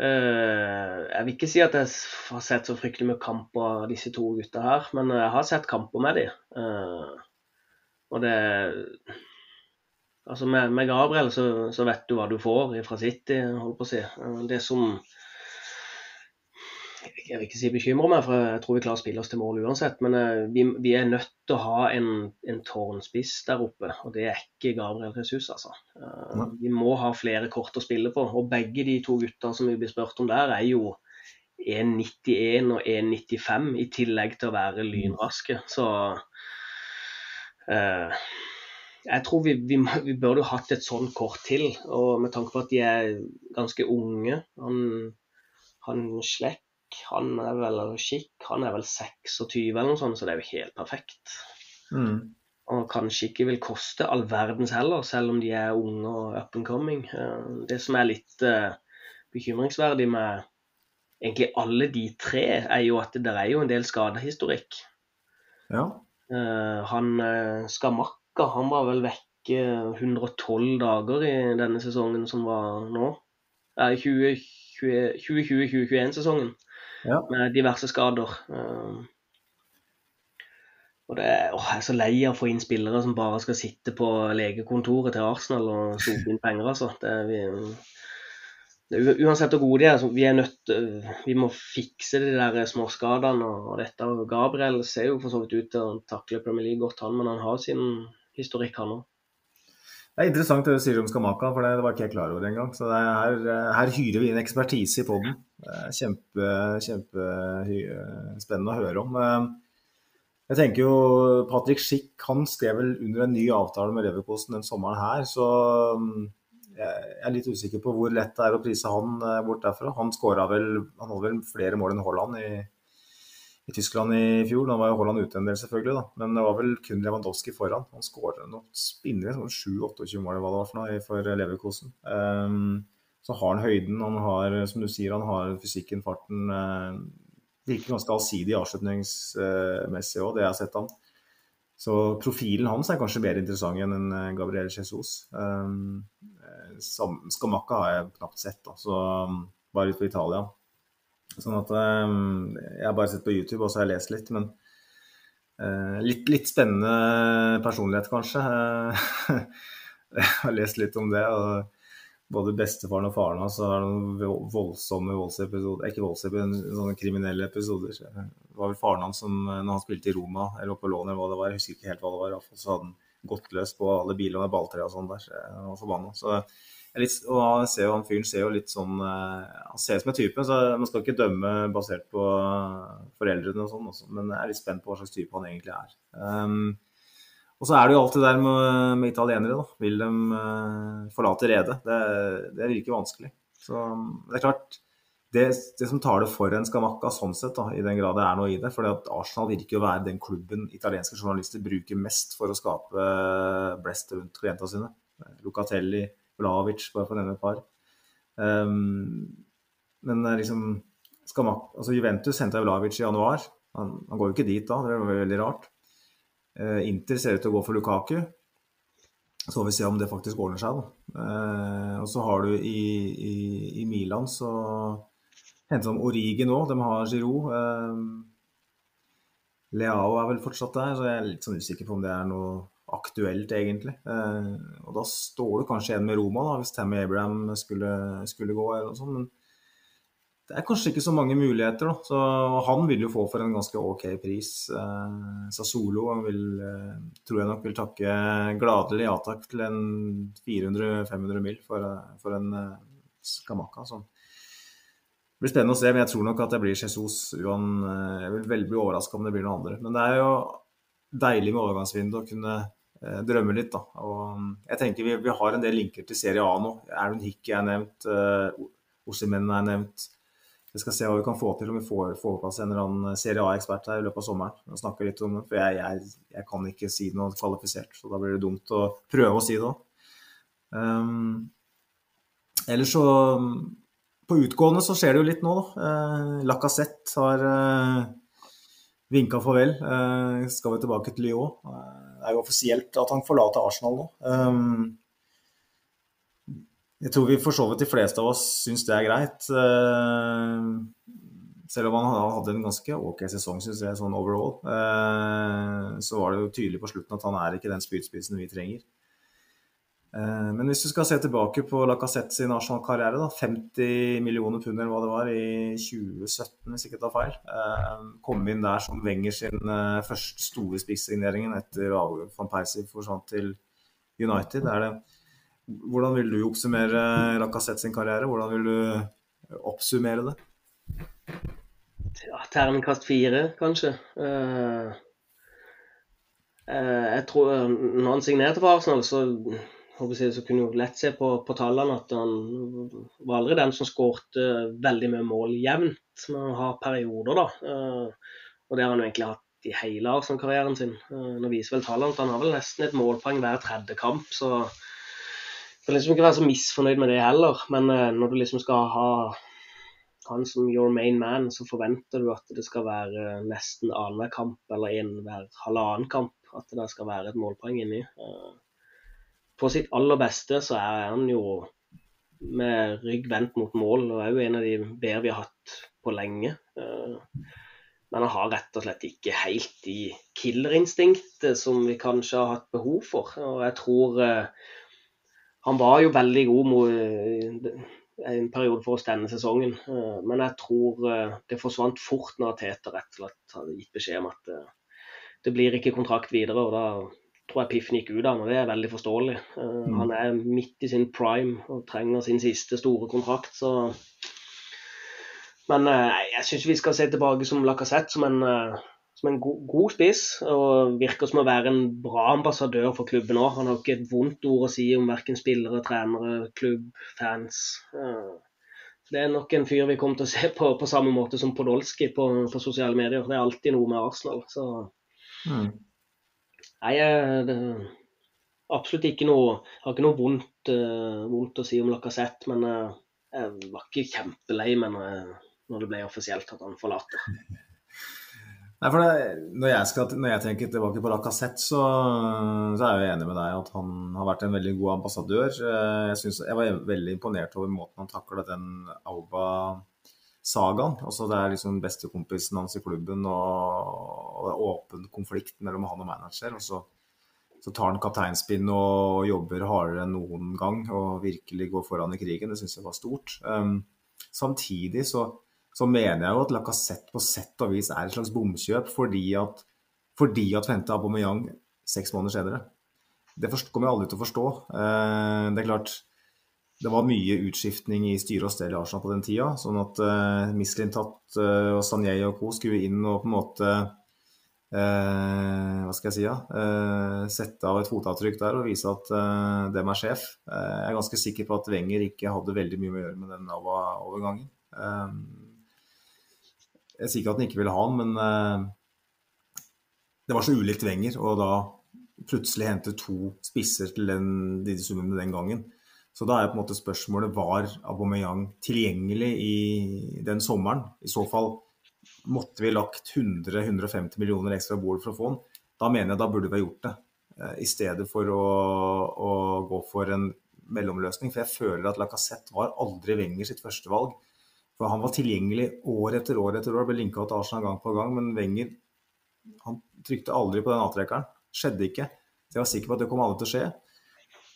Speaker 4: jeg vil ikke si at jeg har sett så fryktelig mye kamper av disse to gutta her, men jeg har sett kamper med dem. Og det Altså med, med Gabriel så, så, vet du hva du får fra City, holder på å si. Uh, det som jeg vil ikke si bekymrer meg, for jeg tror vi klarer å spille oss til mål uansett. Men vi, vi er nødt til å ha en, en tårnspiss der oppe, og det er ikke Gabriel Jesus, altså. Uh, vi må ha flere kort å spille på. Og begge de to gutta som vi blir spurt om der, er jo 1,91 og 1,95 i tillegg til å være lynraske. Så uh, jeg tror vi, vi, vi burde hatt et sånt kort til. Og med tanke på at de er ganske unge. Han, han Slekk han er vel Skikk, han er vel 26 eller noe sånt, så det er jo helt perfekt.
Speaker 3: Mm.
Speaker 4: Og kanskje ikke vil koste all verdens heller, selv om de er unge og up and coming. Det som er litt bekymringsverdig med egentlig alle de tre, er jo at det er jo en del skadehistorikk.
Speaker 3: Ja.
Speaker 4: Uh, han uh, Skamakka han var vel vekke 112 dager i denne sesongen som var nå. Uh, 2020-2021-sesongen
Speaker 3: Ja.
Speaker 4: med diverse skader. Uh, og det åh, Jeg er så lei av å få inn spillere som bare skal sitte på legekontoret til Arsenal og sope inn penger. altså. Det vi, det uansett hvor gode de er, vi er nødt Vi må fikse de der småskadene og, og dette. Gabriel ser jo for så vidt ut til å takle Premier League godt, han, men han har sin historikk, han òg.
Speaker 3: Det er interessant det du sier om Skamaka, for det var ikke jeg klar over engang. Så det er her, her hyrer vi inn ekspertise i poden. Kjempe, kjempespennende å høre om. Eh, Jeg tenker jo Patrick Schick han skrev vel under en ny avtale med Leverkosten den sommeren her, så mm, jeg er litt usikker på hvor lett det er å prise han eh, bort derfra. Han skåra vel Han hadde vel flere mål enn Haaland i, i Tyskland i fjor. Da var jo Haaland ute en del, selvfølgelig, da. men det var vel kun Lewandowski foran. Han skårer noe spinnere, sånn 7-28 mål hva det var for noe for Leverkosen. Um, så har han høyden, han har, som du sier, han har fysikken, farten. Uh, virker ganske allsidig avslutningsmessig òg, det jeg har sett han. Så profilen hans er kanskje mer interessant enn en eh, Gabriel Jesus. Um, eh, Skamakka har jeg knapt sett, da, så um, bare ute på Italia. Sånn at um, Jeg har bare sett på YouTube, og så har jeg lest litt. Men eh, litt, litt spennende personlighet, kanskje. Eh, [LAUGHS] jeg har lest litt om det. og både bestefaren og faren hans har noen vo- voldsomme voldsepisoder Ikke voldsepisoder, sånne kriminelle episoder. Det var vel faren hans som, eh, når han spilte i Roma, eller på lån, eller hva det var, jeg husker ikke helt hva det var, så hadde han gått løs på alle biler med balltre og sånn der. Jeg var forbanna. Så litt, og han ser jo, han fyren ser jo litt sånn eh, Han ser ut som en type, så man skal ikke dømme basert på eh, foreldrene og sånn også, men jeg er litt spent på hva slags type han egentlig er. Um, og så er det jo alltid der med, med italienere, da. Vil de uh, forlate redet? Det, det virker vanskelig. Så det er klart, det, det som tar det for en Skamakka sånn sett, da, i den grad det er noe i det, for Arsenal virker å være den klubben italienske journalister bruker mest for å skape blest rundt klientene sine. Locatelli, Vlavic, bare for å nevne et par. Um, men er liksom man, altså Juventus henta Vlavic i januar. Han, han går jo ikke dit da, det var veldig rart. Uh, Inter ser ut til å gå for Lukaku. Så får vi se om det faktisk ordner seg. Da. Uh, og så har du i, i, i Milan så henter de Origi nå. De har Giroud. Uh, Leao er vel fortsatt der, så jeg er litt sånn usikker på om det er noe aktuelt, egentlig. Eh, og da står du kanskje igjen med Roma, da, hvis Tammy Abraham skulle, skulle gå, eller noe sånt. Men det er kanskje ikke så mange muligheter, da. Så han vil jo få for en ganske ok pris. Eh, Sassolo vil, eh, tror jeg nok vil takke gladelig ja takk til en 400-500 mil for, for en eh, Skamakka. Så. Det blir spennende å se, men jeg tror nok at det blir Jesus. Jeg vil veldig bli overraska om det blir noen andre. Men det er jo deilig med overgangsvindu å kunne drømme litt, da. Og mm, jeg tenker vi, vi har en del linker til Serie A nå. Aaron Hickey er nevnt. Uh, Osimen er nevnt. Vi skal se hva vi kan få til om vi får, på plass en eller annen Serie A-ekspert her i løpet av sommeren. Og snakke litt om det, For jeg, jeg, jeg kan ikke si noe kvalifisert, så da blir det dumt å prøve å si det òg. Um, ellers så På utgående så skjer det jo litt nå, da. Uh, Lacassette har uh, vinka farvel. Uh, skal vi tilbake til Lyon. Uh, er jo offisielt at han forlater Arsenal nå. Um, jeg tror vi for så vidt de fleste av oss syns det er greit. Uh, Selv om han hadde en ganske ok sesong, syns jeg, sånn overall. uh, Så var det jo tydelig på slutten at han er ikke den spydspissen vi trenger. Eh, Men hvis du skal se tilbake på Lacassette sin Arsenal-karriere, da, 50 millioner pund eller hva det var i 2017, hvis ikke jeg tar feil. Eh, Kom inn der som Wenger sin eh, første store spisssigneringen etter van Persie forsvant til United. Det hvordan vil du oppsummere Lacassette sin karriere? Hvordan vil du oppsummere det?
Speaker 4: Ja, Terningkast fire, kanskje. Uh, jeg tror Når han signerte for Arsenal, så, så kunne du lett se på, på tallene at han var aldri den som skårte veldig mye mål jevnt, men han har perioder, da. Eh, og det har han jo egentlig hatt i hele Arsenal-karrieren sin. Eh, nå viser vel tallene at han har vel nesten et målpoeng hver tredje kamp, så skal liksom ikke være så misfornøyd med det heller. Men uh, når du liksom skal ha han som your main man, så forventer du at det skal være nesten annenhver kamp eller en hver halvannen kamp. At det skal være et målpoeng inni. På sitt aller beste så er han jo med rygg vendt mot mål, og er jo en av de bedre vi har hatt på lenge. Uh, men han har rett og slett ikke helt de killerinstinktet som vi kanskje har hatt behov for. Og jeg tror eh, Han var jo veldig god mot eh, en periode for oss denne sesongen, eh, men jeg tror eh, det forsvant fort når Teta rett og slett hadde gitt beskjed om at eh, det blir ikke kontrakt videre. og da tror jeg Piffen gikk ut av og det er veldig forståelig. Eh,
Speaker 3: Mm.
Speaker 4: Han er midt i sin prime og trenger sin siste store kontrakt. så men eh, jeg syns vi skal se tilbake som Lacassette som en, eh, som en god, god spiss. Og virker som å være en bra ambassadør for klubben òg. Han har ikke et vondt ord å si om verken spillere, trenere, klubb, fans. Det er nok en fyr vi kommer til å se på på samme måte som Podolsky på, på sosiale medier. Det er alltid noe med Arsenal. Så
Speaker 3: Mm.
Speaker 4: Nei, jeg det, absolutt ikke noe Har ikke noe vondt, uh, vondt å si om Lacassette, men uh, jeg var ikke kjempelei meg når, når det ble offisielt at han forlater.
Speaker 3: Nei, for det, når, jeg skal, når jeg tenker tilbake på Lacassette, så, så er jeg enig med deg at han har vært en veldig god ambassadør. Eh, Jeg, synes, jeg var veldig imponert over måten han taklet den Auba-sagaen. Altså Det er liksom bestekompisen hans i klubben, og, det er åpen konflikt mellom han og manager. Og så, så tar han kapteinspinn og jobber hardere enn noen gang og virkelig går foran i krigen. Det syns jeg var stort. Um, samtidig så så mener jeg jo at Lacassette på sett og vis er et slags bomkjøp fordi at, fordi at henta Aubameyang seks måneder senere. Det kommer jeg aldri til å forstå. Uh, det er klart det var mye utskiftning i styre og stell i Arsenal på den tida. Sånn at uh, Mislintat uh, og Sanjei og co. skulle inn og på en måte uh, Hva skal jeg si, da? Uh, sette av et fotavtrykk der og vise at uh, dem er sjef. Eh, jeg er ganske sikker på at Wenger ikke hadde veldig mye å gjøre med den Nava-overgangen. Eh, jeg sier ikke at han ikke ville ha den, men eh, det var så ulikt Wenger. Og da plutselig hente to spisser til den, de summene den gangen. Så da er på en måte spørsmålet var Aubameyang tilgjengelig i den sommeren. I så fall måtte vi lagt 100-150 millioner ekstra på for å få den. Da mener jeg da burde vi ha gjort det. eh, I stedet for å, å gå for en mellomløsning. For jeg føler at Lacassette var aldri Wenger sitt førstevalg. For han var tilgjengelig år etter år etter år, ble linka til Arsenal gang på gang. Men Wenger han trykte aldri på den avtrekkeren. Skjedde ikke. Så jeg var sikker på at det kom alle til å skje.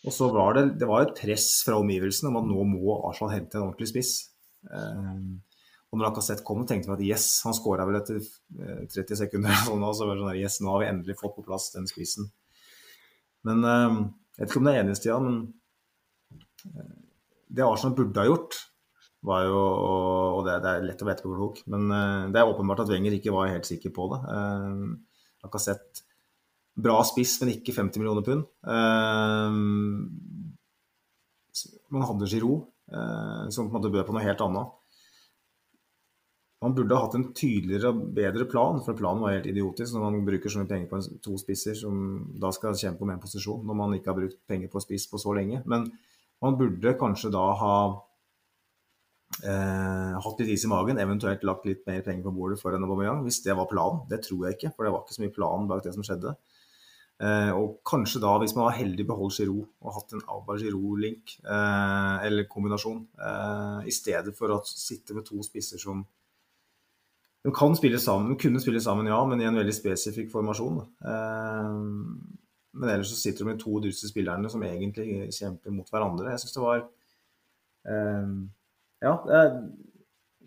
Speaker 3: Og så var det, det var et press fra omgivelsene om at nå må Arsenal hente en ordentlig spiss. Um, og når Lacassette kom, tenkte vi at yes, han skåra vel etter eh, 30 sekunder. Sånn, og så var det sånn her, yes, nå har vi endelig fått på plass den spissen. Men um, jeg vet ikke om det er enig, Stian, men eh, det Arsenal burde ha gjort, var jo Og det, det er lett å være etterpåklok, men eh, det er åpenbart at Wenger ikke var helt sikker på det. Uh, Lacassette bra spiss, men ikke 50 millioner pund. Eh, man hadde Giroud, eh, som på en måte bød på noe helt annet. Man burde ha hatt en tydeligere og bedre plan, for planen var helt idiotisk når man bruker så mye penger på to spisser som da skal kjempe om en posisjon, når man ikke har brukt penger på spiss på så lenge. Men man burde kanskje da ha eh, hatt litt is i magen, eventuelt lagt litt mer penger på bordet for en Aubameyang, hvis det var planen. Det tror jeg ikke, for det var ikke så mye plan bak det som skjedde. Eh, og kanskje da, hvis man var heldig, beholdt Giroud og hatt en Alba Giroud-link, eh, eller kombinasjon, eh, i stedet for å sitte med to spisser som de kan spille sammen, de kunne spille sammen, ja, men i en veldig spesifikk formasjon. Men ellers så sitter de med to dyreste spillerne som egentlig kjemper mot hverandre. Jeg syns det var Ja, det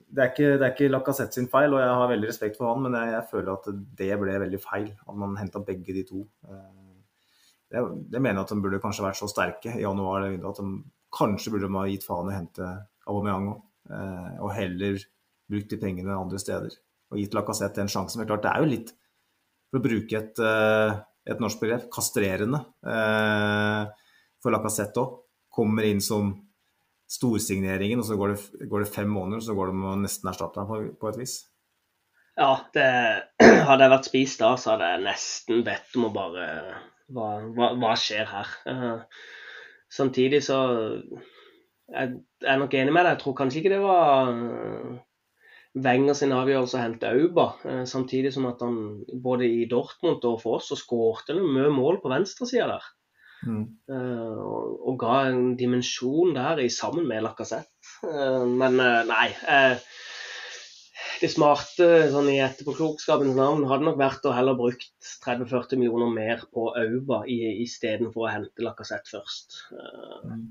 Speaker 3: det er ikke, ikke Lacassette sin feil, og jeg har veldig respekt for han, men jeg, jeg føler at det ble veldig feil. At man henta begge de to. Eh, det, det mener jeg at de burde kanskje vært så sterke i januar at de kanskje burde de ha gitt faen i å hente Aubameyang òg. Eh, og heller brukt de pengene andre steder. Og gitt Lacassette den sjansen. Men klart, det er jo litt, for å bruke et, eh, et norsk begrep, kastrerende for Lacassette òg. Kommer inn som storsigneringen, og så går det, går det fem måneder, så går det med å nesten erstatte ham på, på et vis.
Speaker 4: Ja, det, [CLEARS THROAT] hadde jeg vært spist da, så hadde jeg nesten bedt om å bare Hva, hva, hva skjer her? Uh, samtidig så jeg er nok enig med deg. Jeg tror kanskje ikke det var Wenger sin avgjørelse å hente Auba. Samtidig som at han både i Dortmund og for oss så skårte han mye mål på venstresida der. Mm. Uh, og, og, ga en dimensjon der i sammen med Lacassette. Uh, men uh, nei. det smarte sånn i etterpåklokskapens navn hadde nok vært å heller brukt 30-40 millioner mer på Auba istedenfor å hente Lacassette først. Mm.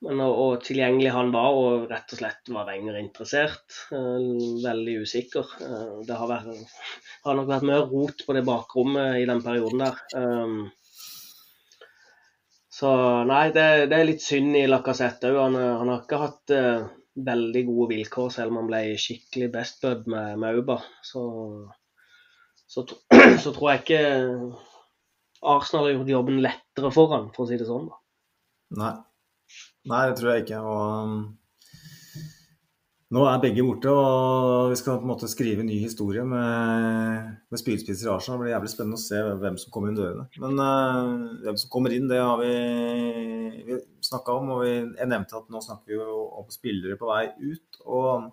Speaker 4: Men og, og, tilgjengelig han var, og rett og slett var Wenger interessert. veldig usikker. det har, vært, har, nok vært mye rot på det bakrommet i den perioden der. Um, så nei, det, det, er litt synd i Lacassette òg. Han, han, har ikke hatt uh, veldig gode vilkår, selv om han ble skikkelig best bud med, med Auba. Så, så, [CLEARS THROAT] så, tror jeg ikke Arsenal har gjort jobben lettere for han, for å si det sånn. da.
Speaker 3: Nei. Nei, det tror jeg ikke. Og nå er begge borte, og vi skal på en måte skrive en ny historie med, med spydspisser i Arsenal. Det blir jævlig spennende å se hvem som kommer inn dørene. Men uh, hvem som kommer inn, det har vi, vi snakka om. Og vi, jeg nevnte at nå snakker vi jo om spillere på vei ut. Og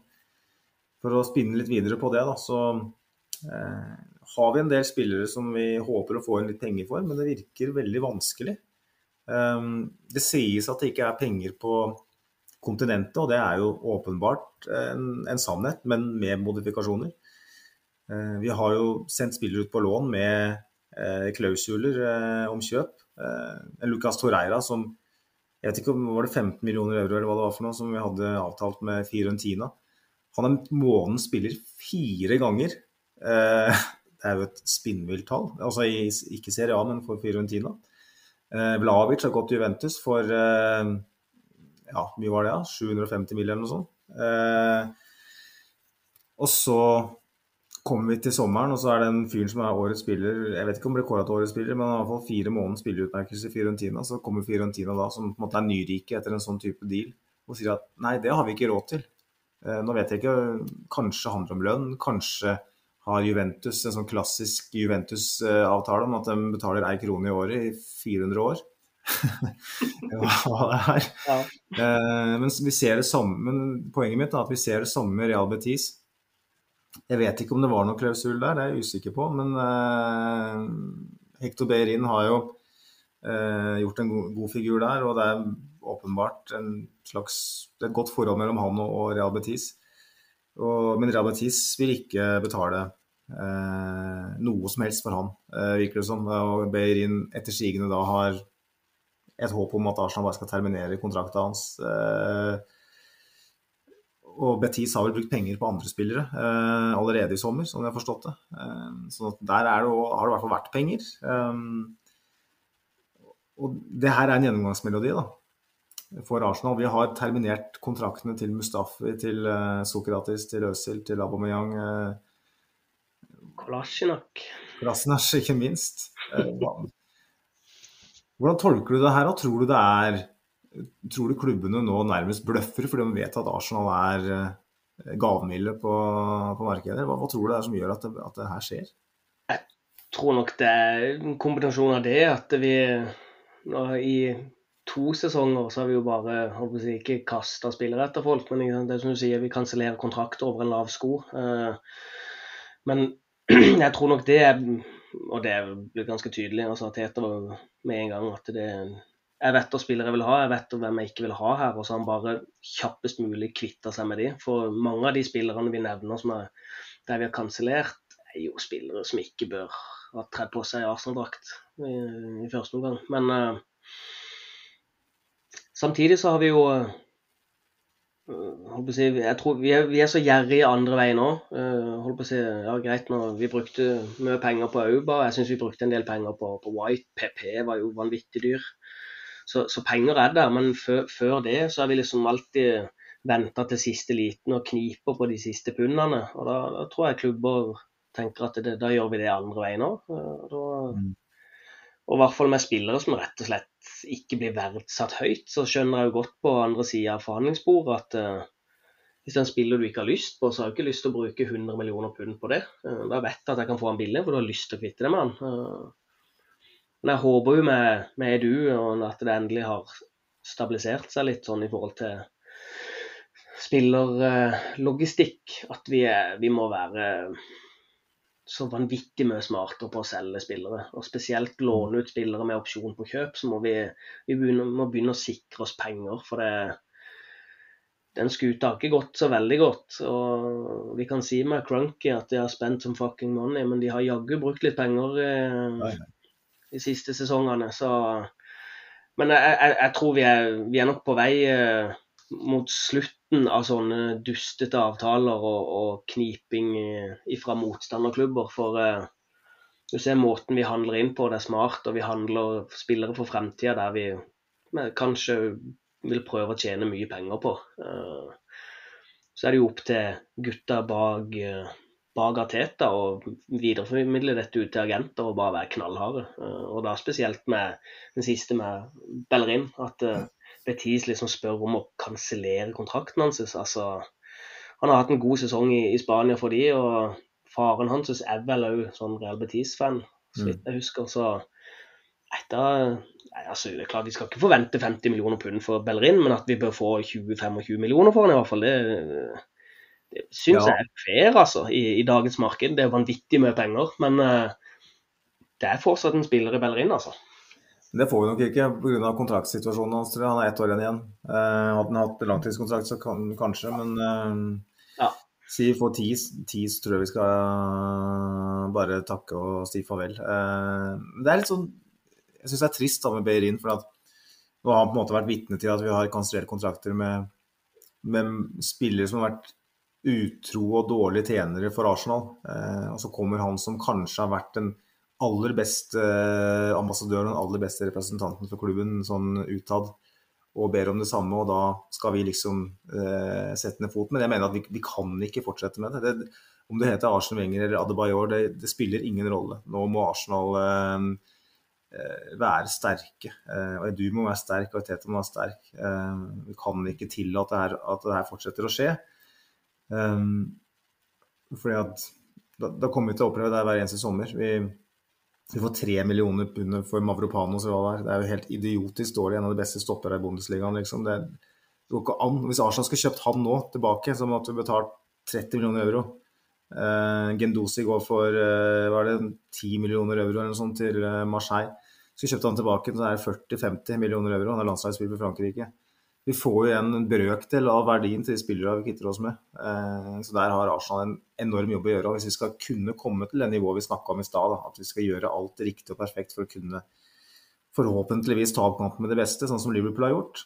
Speaker 3: for å spinne litt videre på det, da, så uh, har vi en del spillere som vi håper å få inn litt penger for, men det virker veldig vanskelig. Um, det sies at det ikke er penger på kontinentet, og det er jo åpenbart en, en sannhet, men med modifikasjoner. Eh, vi har jo sendt spillere ut på lån med eh, klausuler eh, om kjøp. Lucas Torreira som jeg vet ikke om var det 15 millioner euro eller hva det var for noe, som vi hadde avtalt med Fiorentina. Han er månedens spiller fire ganger. Det er jo et spinnvilt tall. Altså ikke Serie A, men for Fiorentina. Vlavic har gått til Juventus for ja, mye var det, ja? 750 mil eller noe sånt. Eh, og så kommer vi til sommeren, og så er det en fyr som er årets spiller Jeg vet ikke om det ble kåra til årets spiller, men i hvert fall fire måneders spillerutmerkelse i Fiorentina. Så kommer Fiorentina da, som på en måte er nyrike etter en sånn type deal, og sier at nei, det har vi ikke råd til. Eh, nå vet jeg ikke, kanskje handler om lønn, kanskje har Juventus en sånn klassisk Juventus-avtale om at de betaler ei krone i året i 400 år [LAUGHS] hva det er. Ja. Uh, men vi ser det samme, men poenget mitt er at vi ser det samme med Real Betis. Jeg vet ikke om det var noen klausul der, det er jeg usikker på. Men uh, Hector Beirin har jo uh, gjort en god, god, figur der. Og det er åpenbart en slags, det er et godt forhold mellom han og, og Real Betis. Og, men Real Betis vil ikke betale uh, noe som helst for han, virker det som. Og Beirin etter sigende da har et håp om at Arsenal bare skal terminere kontrakten hans. Eh, og Betis har vel brukt penger på andre spillere eh, allerede i sommer, som jeg har forstått det. Eh, så der det, har det i hvert fall vært penger. Og det her er en gjennomgangsmelodi da, for Arsenal. Vi har terminert kontraktene til Mustafi, til Sokratis, til Øzil, til Aubameyang.
Speaker 4: Kolasjinok.
Speaker 3: Kolasjinok, ikke minst. Hvordan tolker du det her? og Tror du det er Tror du klubbene nå nærmest bløffer fordi de vet at Arsenal er eh, gavmilde på, på markedet? Hva, hva, tror du det er som gjør at det, at det her skjer?
Speaker 4: Jeg tror nok det er en kombinasjon av det at vi i to sesonger så har vi jo bare jeg, ikke kasta spillere etter folk, men det som du sier, vi kansellerer kontrakter over en lav sko. Eh, men [CLEARS THROAT] jeg tror nok det er og det ble ganske tydelig. altså Tete var med en gang at det Jeg vet hva spillere jeg vil ha, jeg vet hvem jeg ikke vil ha her. Og så har han bare kjappest mulig kvitta seg med de. For mange av de spillerne vi nevner som er, der vi har kansellert, er jo spillere som ikke bør ha tredd på seg Arsenal-drakt i, i, første omgang. Men uh, samtidig så har vi jo uh, jeg tror vi er, vi er så gjerrige andre veien òg. Uh, si, ja greit nå, Vi brukte mye penger på Auba. Jeg syns vi brukte en del penger på, på, White. PP var jo vanvittig dyr. Så, så penger er der. Men før, det så har vi liksom alltid venta til siste liten og kniper på de siste pundene. Og da, da tror jeg klubber tenker at det, da gjør vi det andre veien òg. Mm. Og i hvert fall med spillere som rett og slett ikke blir verdsatt høyt, så skjønner jeg jo godt på andre sida av forhandlingsbordet at uh, hvis det er en spiller du ikke har lyst på, så har jeg ikke lyst til å bruke 100 millioner pund på det. Uh, da vet jeg at jeg kan få han billig, for du har lyst til å kvitte deg med han. Uh, Men jeg håper jo med, med Edu og at det endelig har stabilisert seg litt sånn i forhold til spillerlogistikk, at vi, vi må være så vanvittig mye smartere på å selge spillere. Og spesielt låne ut spillere med opsjon på kjøp, så må vi, vi begynne, må begynne å sikre oss penger. For det, den skuta har ikke gått så veldig godt. Og vi kan si med Crunky at de har spent some fucking money, men de har jaggu brukt litt penger eh, de siste sesongene. Så Men jeg, jeg, jeg tror vi er, vi er, nok på vei eh, mot slutten av sånne dustete avtaler og, og kniping fra motstanderklubber. For eh, du ser måten vi handler inn på, det er smart, og vi handler spillere for fremtida der vi kanskje vil prøve å tjene mye penger på. Eh, så er det jo opp til gutta bak, eh, bak Ateta å videreformidle dette ut til agenter og bare være knallharde. Eh, og da spesielt med den siste med Bellerin. At Betis liksom spør om å kansellere kontrakten hans. Altså, han har hatt en god sesong i, i Spania for de, og faren hans er vel òg sånn Real Betis-fan, så vidt jeg husker. Så etter, altså, det er klart Vi skal ikke forvente 50 millioner pund for Bellerin, men at vi bør få 20-25 millioner for han i hvert fall, det, det syns ja. jeg er fair altså, i, i, dagens marked. Det er vanvittig mye penger, men uh, det er fortsatt en spiller i Bellerin, altså.
Speaker 3: Det får vi nok ikke pga. kontraktsituasjonen hans. Han er ett år igjen. Eh, hadde han hatt langtidskontrakt, så kan, kanskje, men eh, ja. Si for tis, tis tror jeg vi skal bare takke og si farvel. Eh, det er litt sånn jeg syns det er trist da med Beirin, for at nå har han på en måte vært vitne til at vi har kansellert kontrakter med, med, spillere som har vært utro og dårlige tjenere for Arsenal. Eh, og så kommer han som kanskje har vært den aller beste eh, ambassadøren, den aller beste representanten for klubben sånn utad, og ber om det samme, og da skal vi liksom eh, sette ned foten. Men jeg mener at vi, vi, kan ikke fortsette med det. det om det heter Arsenal Wenger eller Adebayor, det, det, spiller ingen rolle. Nå må Arsenal eh, Eh, være sterke. Eh, og Du må være sterk, og Tete må være sterk. Eh, vi kan ikke tillate at det her fortsetter å skje. Fordi at da, da, kommer vi til å oppleve det hver eneste sommer. Vi, vi får tre millioner pund for Mavropanos. Det er jo helt idiotisk dårlig. En av de beste stoppere i Bundesligaen. Liksom. Det, går ikke an. Hvis Arsenal skulle kjøpt han nå tilbake, så måtte vi betalt 30 millioner euro. Uh, Gendosi går for uh, var det 10 millioner euro eller noe sånt til uh, Marseille. Så kjøpte han tilbake, så er det 40-50 millioner euro. Han er landslagsspiller for Frankrike. Vi får jo igjen en brøkdel av verdien til de spillere vi kvitter oss med. Uh, så der har Arsenal en enorm jobb å gjøre. Hvis vi skal kunne komme til det nivået vi snakka om i stad, at vi skal gjøre alt riktig og perfekt for å kunne forhåpentligvis ta opp kampen med det beste, sånn som Liverpool har gjort,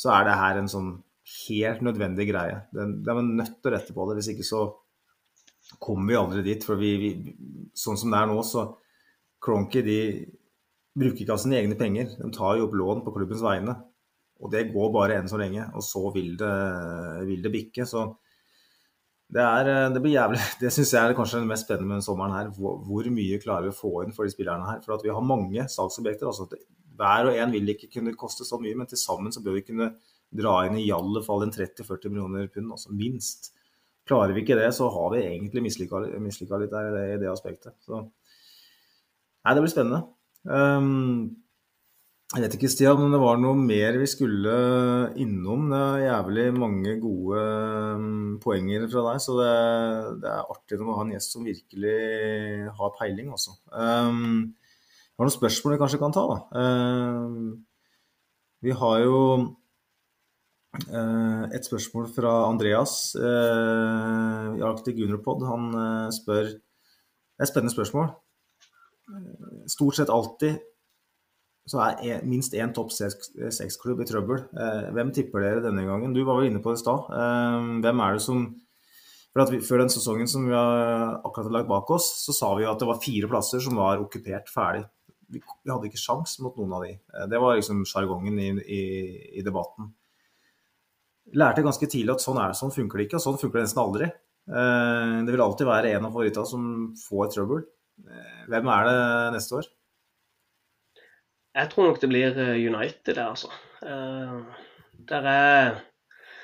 Speaker 3: så er det her en sånn helt nødvendig greie. Det er man nødt til å rette på det. Hvis ikke så kommer vi aldri dit. For vi, vi, sånn som det er nå, så Cronky de bruker ikke av sine egne penger. De tar jo opp lån på klubbens vegne. Og det går bare enn så lenge. Og så vil det, vil det bikke. Så det, er, det blir jævlig [LAUGHS] Det syns jeg er kanskje det mest spennende med denne sommeren her. Hvor, hvor, mye klarer vi å få inn for de spillerne her? For vi har mange salgsobjekter. altså Hver og en vil ikke kunne koste så mye, men til sammen så bør vi kunne dra inn i alle fall en 30-40 millioner pund, altså minst. Klarer vi ikke det, så har vi egentlig mislykka litt der, i det, aspektet. Så Nei, det blir spennende. Um, jeg vet ikke, Stian, om det var noe mer vi skulle innom. Det er jævlig mange gode um, poenger fra deg, så det, det, er artig å ha en gjest som virkelig har peiling, også. Um, det var noen spørsmål vi kanskje kan ta, da. Um, vi har jo uh, et spørsmål fra Andreas uh, i Arctic Juniorpod. Han uh, spør Det er et spennende spørsmål. Stort sett alltid så er minst én topp seks-klubb i trøbbel. Hvem tipper dere denne gangen? Du var vel inne på det i stad. Hvem er det som vi, Før den sesongen som vi har akkurat lagt bak oss, så sa vi at det var fire plasser som var okkupert ferdig. Vi, vi hadde ikke sjans mot noen av de. Det var liksom sjargongen i, i, i debatten lærte ganske tidlig at sånn, er, det, sånn funker det ikke, og sånn funker det nesten aldri. Eh, det vil alltid være en av favorittene som får trøbbel. Eh, hvem er det neste år?
Speaker 4: Jeg tror nok det blir eh, United, der, altså. Der er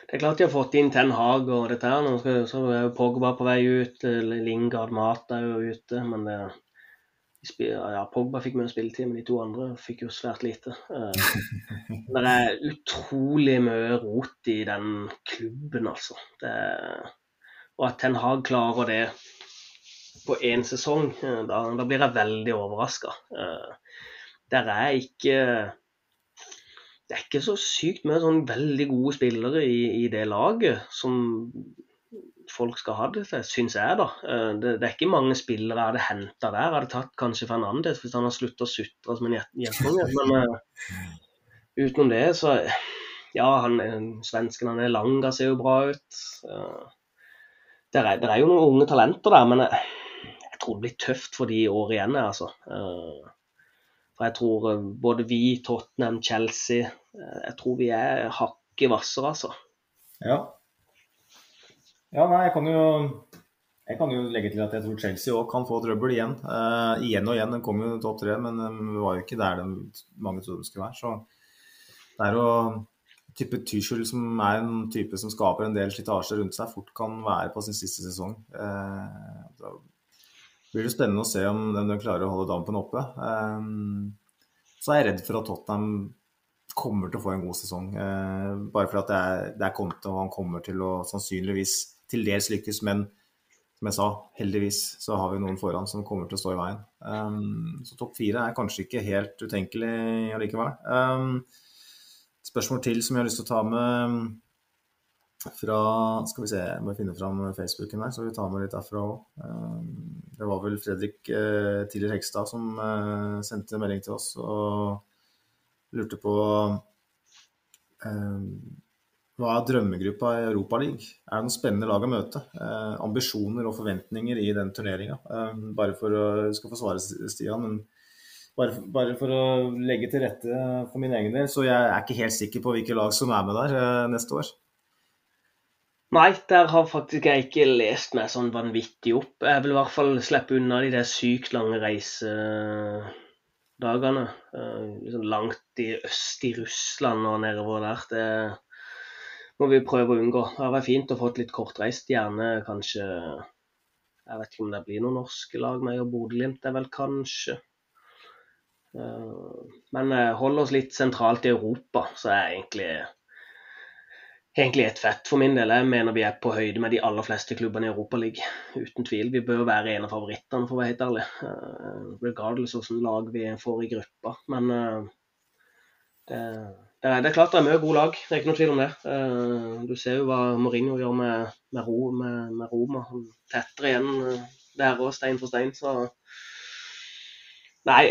Speaker 4: det er klart de har fått inn Ten Hag og dette her. Nå skal, så er Pogba på vei ut. Lingard Mata er jo ute. Men det, ja, Pogba fikk mye spilletid, men de to andre fikk jo svært lite. det er utrolig mye rot i den klubben, altså. Det, og at Ten Hag klarer det på én sesong, da, da, blir jeg veldig overraska. Der er ikke Det er ikke så sykt mye sånn veldig gode spillere i, i det laget som folk skal ha det til, syns jeg, da. Eh, det, det, er ikke mange spillere jeg hadde henta der. Jeg hadde tatt kanskje Fernandes hvis han har sluttet å sutre som en gjettunge. [LAUGHS] Men uh, utenom det, så Ja, han, svensken han er Langa ser jo bra ut. Uh, det, er, det er, jo noen unge talenter der, men jeg, jeg tror det blir tøft for de i år igjen, altså. Uh, for jeg tror både vi, Tottenham, Chelsea Jeg tror vi er hakket hvassere, altså.
Speaker 3: Ja, ja, nei, jeg kan jo jeg kan jo legge til at jeg tror Chelsea òg kan få trøbbel igjen. Uh, igjen og igjen. Den kom jo topp tre, men de var jo ikke der de, mange trodde de skulle være. Så det er jo type Tyskjul som er en type som skaper en del slitasje rundt seg, fort kan være på sin siste sesong. Uh, da blir det spennende å se om de klarer å holde dampen oppe. Um, så er jeg redd for at Tottenham kommer til å få en god sesong. Uh, bare for at det det er Conte, og han kommer til å sannsynligvis til dels lykkes, men som jeg sa, heldigvis så har vi noen foran som kommer til å stå i veien. Um, så topp fire er kanskje ikke helt utenkelig allikevel. Spørsmål til som jeg har lyst til å ta med fra Skal vi se, jeg må finne fram Facebooken her, så vi tar med litt derfra òg. Um, det var vel Fredrik uh, Tiller Hegstad som uh, sendte melding til oss og lurte på hva er drømmegruppa i Europaligaen? Er det noen spennende lag å møte? Eh, ambisjoner og forventninger i den turneringa? Eh, bare for å du skal få svare, Stian, men bare, bare, for å legge til rette for min egen del, så jeg er ikke helt sikker på hvilke lag som er med der eh, neste år.
Speaker 4: Nei, der har faktisk jeg ikke lest meg sånn vanvittig opp. Jeg vil i hvert fall slippe unna de der sykt lange reisedagene. Eh, liksom langt i øst i Russland og nedover der. Det må vi prøve å unngå. Det hadde vært fint å få et litt kortreist, gjerne kanskje Jeg vet ikke om det blir noen norske lag med, og Bodø-Glimt er vel kanskje. Eh, men eh, hold oss litt sentralt i Europa, så er jeg egentlig egentlig et fett for min del. Jeg mener vi er på høyde med de aller fleste klubbene i Europaligaen. Uten tvil. Vi bør være en av favorittene, for å være helt ærlig. Uh, regardless hvilket lag vi får i gruppa. Men uh, det, det er klart det er mye gode lag, det er ikke noe tvil om det. Eh, du ser jo hva Mourinho gjør med, med, Ro, med, med Roma. Han tetter igjen der òg, stein for stein. Så Nei,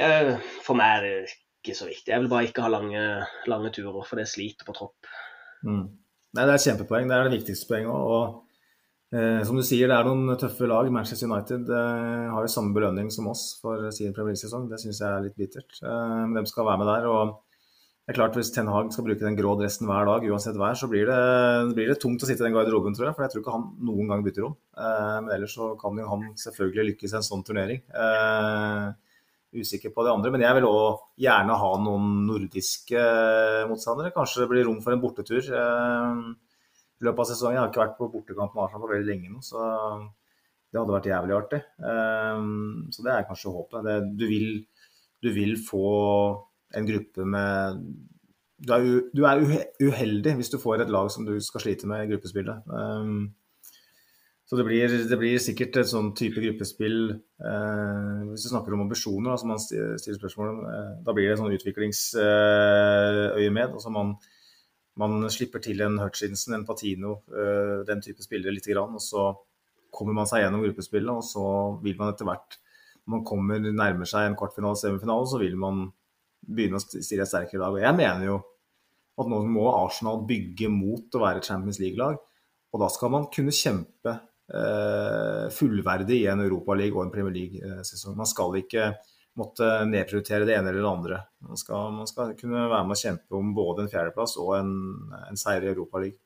Speaker 4: for meg er det ikke så viktig. Jeg vil bare ikke ha lange, lange turer, for det sliter på tropp.
Speaker 3: Mm. Nei, Det er kjempepoeng. Det er det viktigste poenget. Og eh, som du sier, det er noen tøffe lag. Manchester United eh, har jo samme belønning som oss for sin premiersesong. Det syns jeg er litt bittert. Eh, de skal være med der. og det er klart Hvis Ten Hag skal bruke den grå dressen hver dag, uansett vær, så blir det, blir det tungt å sitte i den garderoben, tror jeg. For jeg tror ikke han noen gang bytter om. Eh, men ellers så kan jo han selvfølgelig lykkes i en sånn turnering. Eh, usikker på det andre. Men jeg vil òg gjerne ha noen nordiske eh, motstandere. Kanskje det blir rom for en bortetur eh, i løpet av sesongen. Jeg har ikke vært på bortekamp med Arsenal på veldig lenge nå, så det hadde vært jævlig artig. Eh, så det er kanskje håpet. Du, vil, du vil få en gruppe med du er, uheldig hvis du får et lag som du skal slite med i gruppespillet. Så det blir, det blir, sikkert et sånn type gruppespill eh, Hvis du snakker om ambisjoner, som man stiller spørsmål om, eh, da blir det sånn utviklingsøyemed. Eh, altså man, man, slipper til en Hutchinson, en Patino, uh, den type spillere lite grann. Og så kommer man seg gjennom gruppespillet, og så vil man etter hvert, når man kommer nærmer seg en kvartfinale, semifinale, så vil man begynne å stille et sterkere lag. Og jeg mener jo at nå må Arsenal bygge mot å være Champions League-lag. Og da skal man kunne kjempe eh, fullverdig i en Europaliga og en Premier League-sesong. Man skal ikke måtte nedprioritere det ene eller det andre. Man skal, man skal kunne være med å kjempe om både en fjerdeplass og en, en seier i Europaligaen.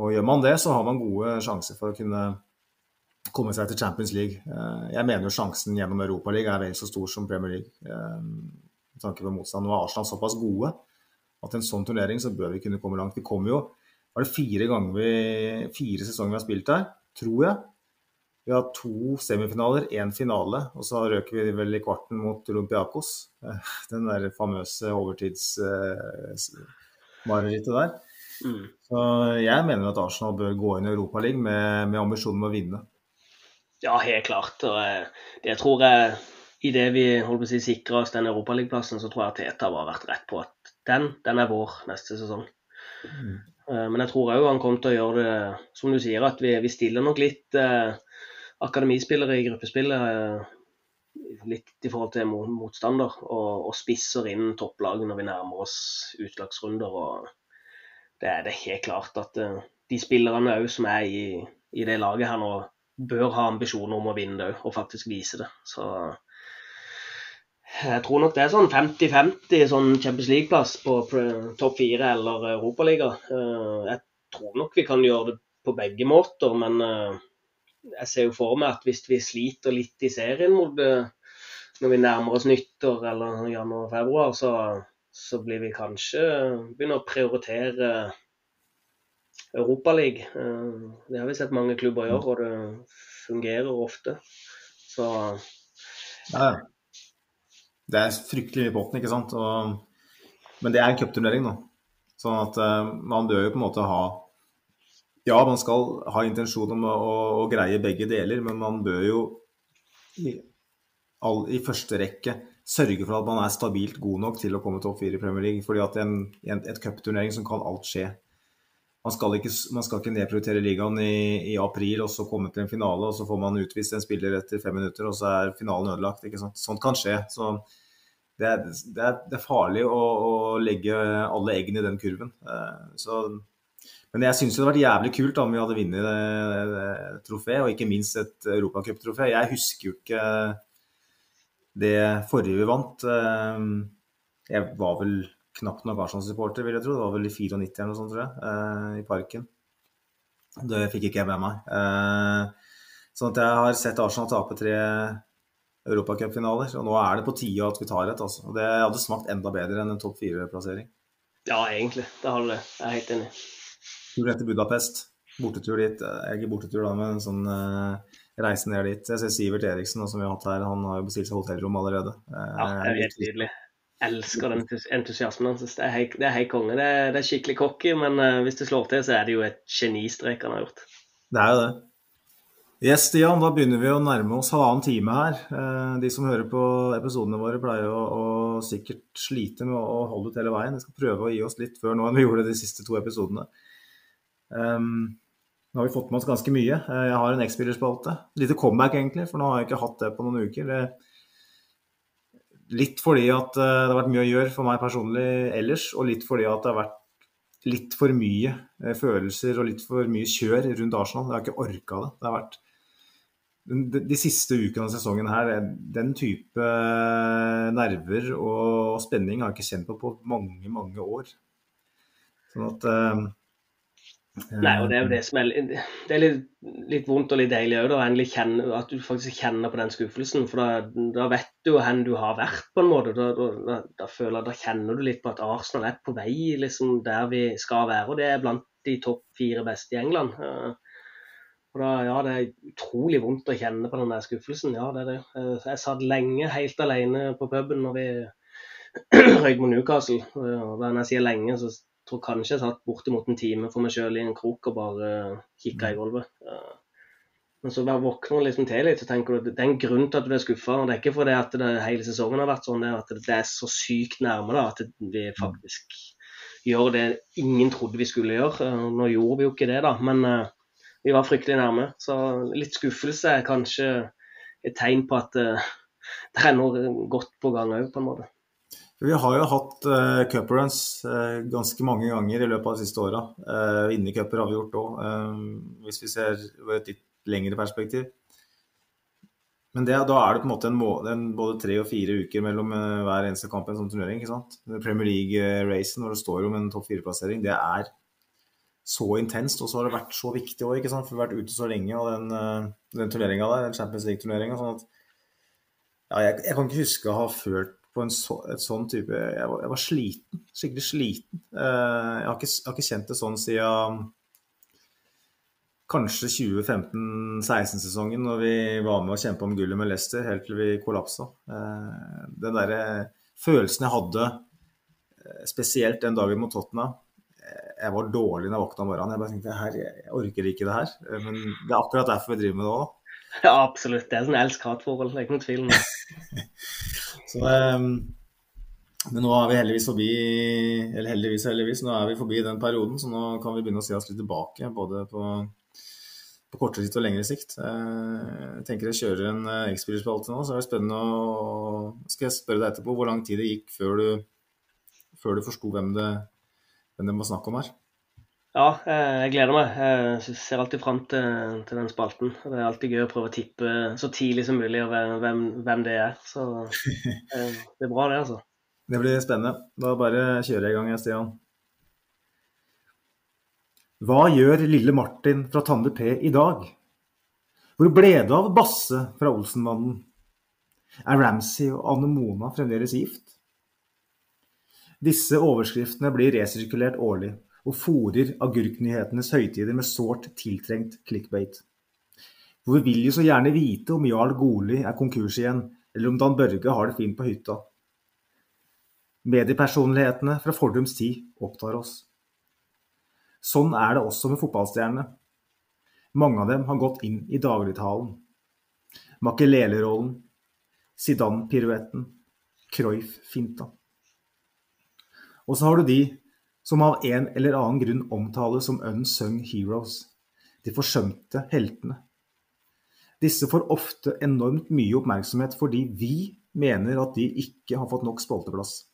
Speaker 3: Og gjør man det, så har man gode sjanser for å kunne komme seg til Champions League. Eh, jeg mener jo sjansen gjennom Europaligaen er vel så stor som Premier League. Eh, med tanke på motstand. Nå er Arsenal såpass gode at en sånn turnering så bør vi kunne komme langt. Vi kommer jo Var det fire ganger vi, fire sesonger vi har spilt her, tror jeg. Vi har to semifinaler, én finale, og så røker vi vel i kvarten mot Olympiakos. [LAUGHS] Den der famøse overtidsmarerittet der.
Speaker 4: Mm.
Speaker 3: Så jeg mener at Arsenal bør gå inn i Europaligaen med, med ambisjonen om å vinne.
Speaker 4: Ja, helt klart. Og eh, det tror jeg Idet vi holdt på å si, sikrer oss den europaligaplassen, så tror jeg Teta har vært rett på at den, den er vår neste sesong.
Speaker 3: Mm.
Speaker 4: Eh, Men jeg tror òg han kommer til å gjøre det som du sier, at vi, vi stiller nok litt eh, akademispillere i gruppespillet. Eh, litt i forhold til motstander, og, og spisser inn topplaget når vi nærmer oss utslagsrunder. og Det er helt klart at eh, de spillerne òg som er i, i det laget her nå, bør ha ambisjoner om å vinne det òg, og faktisk vise det. Så jeg tror nok det er sånn 50-50 sånn Champions League-plass på topp fire eller Europaliga. Eh, Jeg tror nok vi kan gjøre det på begge måter, men eh, jeg ser jo for meg at hvis vi sliter litt i serien eh, når vi nærmer oss nyttår eller januar-februar, så, så blir vi kanskje begynne å prioritere Europaligaen. Det har vi sett mange klubber gjøre, og det fungerer ofte. Så
Speaker 3: ja. Det er fryktelig i potten, ikke sant. Og, men det er en cupturnering da. Sånn at uh, man bør jo på en måte ha Ja, man skal ha intensjon om å, å, å greie begge deler, men man bør jo i, all, i første rekke sørge for at man er stabilt god nok til å komme topp fire i Premier League. fordi at en, en, et cupturnering som kan alt skje. Man skal, ikke, man skal ikke nedprioritere ligaen i, i april og så komme til en finale, og så får man utvist en spiller etter fem minutter, og så er finalen ødelagt. ikke sant? Sånt kan skje. Så det er, det er, det er farlig å, å, legge alle eggene i den kurven. Eh, Så, men jeg syns det hadde vært jævlig kult om vi hadde vunnet det, det trofé, og ikke minst et europacuptrofé. Jeg husker jo ikke det forrige vi vant. Eh, Jeg var vel knapt nok Arsenal-supporter, vil jeg tro. Det var vel i 94 eller noe sånt, tror jeg, eh, i parken. Det fikk ikke jeg med meg. Eh, Sånn at jeg har sett Arsenal tape tre europacupfinaler, og nå er det på tide at vi tar et. Altså. Det hadde smakt enda bedre enn en topp fire-plassering.
Speaker 4: ja, egentlig. Det har det. Jeg er helt enig.
Speaker 3: Tur etter Budapest. Bortetur dit. Jeg Ikke bortetur, da, men sånn eh, reise ned dit. Jeg ser Sivert Eriksen, som vi har hatt her, han har jo bestilt seg hotellrom allerede.
Speaker 4: Ja, det er helt nydelig. Elsker den entusiasmen hans. Det er helt, konge. Det det er skikkelig cocky, men uh, hvis det slår til, så er det jo et genistrek han har gjort.
Speaker 3: Det er jo det. Yes, Stian, da begynner vi å nærme oss halvannen time her. Eh, De som hører på episodene våre, pleier å, å sikkert slite med å holde ut hele veien. Vi skal prøve å gi oss litt før nå enn vi gjorde de siste to episodene. Um, nå har vi fått med oss ganske mye. Eh, Jeg har en X-spillerspalte. Lite comeback, egentlig, for nå har jeg ikke hatt det på noen uker. Det, litt fordi at eh, det har vært mye å gjøre for meg personlig ellers, og litt fordi at det har vært litt for mye eh, følelser og litt for mye kjør rundt Arsenal. Jeg har ikke orka det. Det har vært de, siste ukene av sesongen her, den type eh, nerver og spenning har jeg ikke kjent på på mange, mange år. Sånn at
Speaker 4: Nei, og det er jo det som er Det er litt, litt vondt og litt deilig òg, at du faktisk kjenner på den skuffelsen. For da, da vet du jo hvor du har vært, på en måte. Da, da, da, føler da kjenner du litt på at Arsenal er på vei liksom der vi skal være. Og det er blant de topp fire beste i England. Eh, Og da, ja, det er utrolig vondt å kjenne på den der skuffelsen. Ja, det er det. Eh, Jeg satt lenge helt alene på puben når vi [CLEARS THROAT] røyk mot Newcastle. Eh, Og når jeg sier lenge, så tror kanskje jeg satt bortimot en time for meg sjøl i en krok og bare kikka i gulvet. Eh, Men så bare våkner du liksom til litt, så tenker du at det er en grunn til at du er skuffa. Det er ikke fordi at det hele sesongen har vært sånn, det er at det er så sykt nærme da, at vi faktisk gjør det ingen trodde vi skulle gjøre. Eh, Nå gjorde vi jo ikke det, da, men eh, vi var fryktelig nærme. Så litt skuffelse er kanskje et tegn på at eh, [LAUGHS] det er noe godt på gang òg, på en måte.
Speaker 3: Vi har jo hatt uh, cupruns uh, ganske mange ganger i løpet av de siste åra. Uh, Innecuper har vi gjort òg, hvis vi ser over et litt lengre perspektiv. Men det, da er det på en måte en må, en, både tre og fire uker mellom uh, hver eneste kamp i en sånn turnering. ikke sant? Premier League-racen når det står om en topp fire-plassering, det er så intenst. Og så har det vært så viktig òg? For vi har vært ute så lenge av den, uh, den turneringa der, den Champions League-turneringa. Sånn at ja, jeg, jeg, kan ikke huske å ha følt på en så, et sånn type jeg var, jeg var, sliten. Skikkelig sliten. Uh, jeg, har ikke, jeg, har ikke, kjent det sånn siden kanskje 2015-16-sesongen, når vi var med å kjempe om gullet med Leicester, helt til vi kollapsa. Eh, den derre følelsen jeg hadde, eh, spesielt den dagen mot Tottenham eh, Jeg var dårlig når jeg våkna om morgenen. Jeg bare tenkte her, jeg orker ikke det her. Men det er akkurat derfor vi driver med det òg.
Speaker 4: Ja, absolutt. Det er sånn elsk-hat-forhold. Det er ikke noen tvil om det. [LAUGHS]
Speaker 3: Så, um, men nå er vi heldigvis forbi eller heldigvis, heldigvis, nå er vi forbi den perioden, så nå kan vi begynne å se oss litt tilbake. Både på, på kortere sikt og lengre sikt. Jeg tenker jeg kjører en X-spillerspalte nå, så er det spennende å Skal jeg spørre deg etterpå hvor lang tid det gikk før du, du forsto hvem, det, hvem det var snakk om her?
Speaker 4: Ja, jeg gleder meg. Jeg ser alltid fram til, til, den spalten. Det er alltid gøy å prøve å tippe så tidlig som mulig hvem, hvem det er. Så [LAUGHS] det er bra, det, altså.
Speaker 3: Det blir spennende. Da bare kjører jeg i gang, Stian. Hva gjør lille Martin fra Tande P i dag? Hvor ble det av Basse fra Olsenmannen? Er Ramsay og Anne Mona fremdeles gift? Disse overskriftene blir resirkulert årlig og fòrer agurknyhetenes høytider med sårt tiltrengt clickbait. For vi vil jo så gjerne vite om Jarl Goli er konkurs igjen, eller om Dan Børge har det fint på hytta. Mediepersonlighetene fra fordums tid opptar oss. Sånn er det også med fotballstjernene. Mange av dem har gått inn i dagligtalen. Makelele-rollen, Zidane-piruetten, Cruyff-finta. Og så har du de som av en eller annen grunn omtales som unsung heroes, de forsømte heltene. Disse får ofte enormt mye oppmerksomhet fordi vi mener at de ikke har fått nok spalteplass.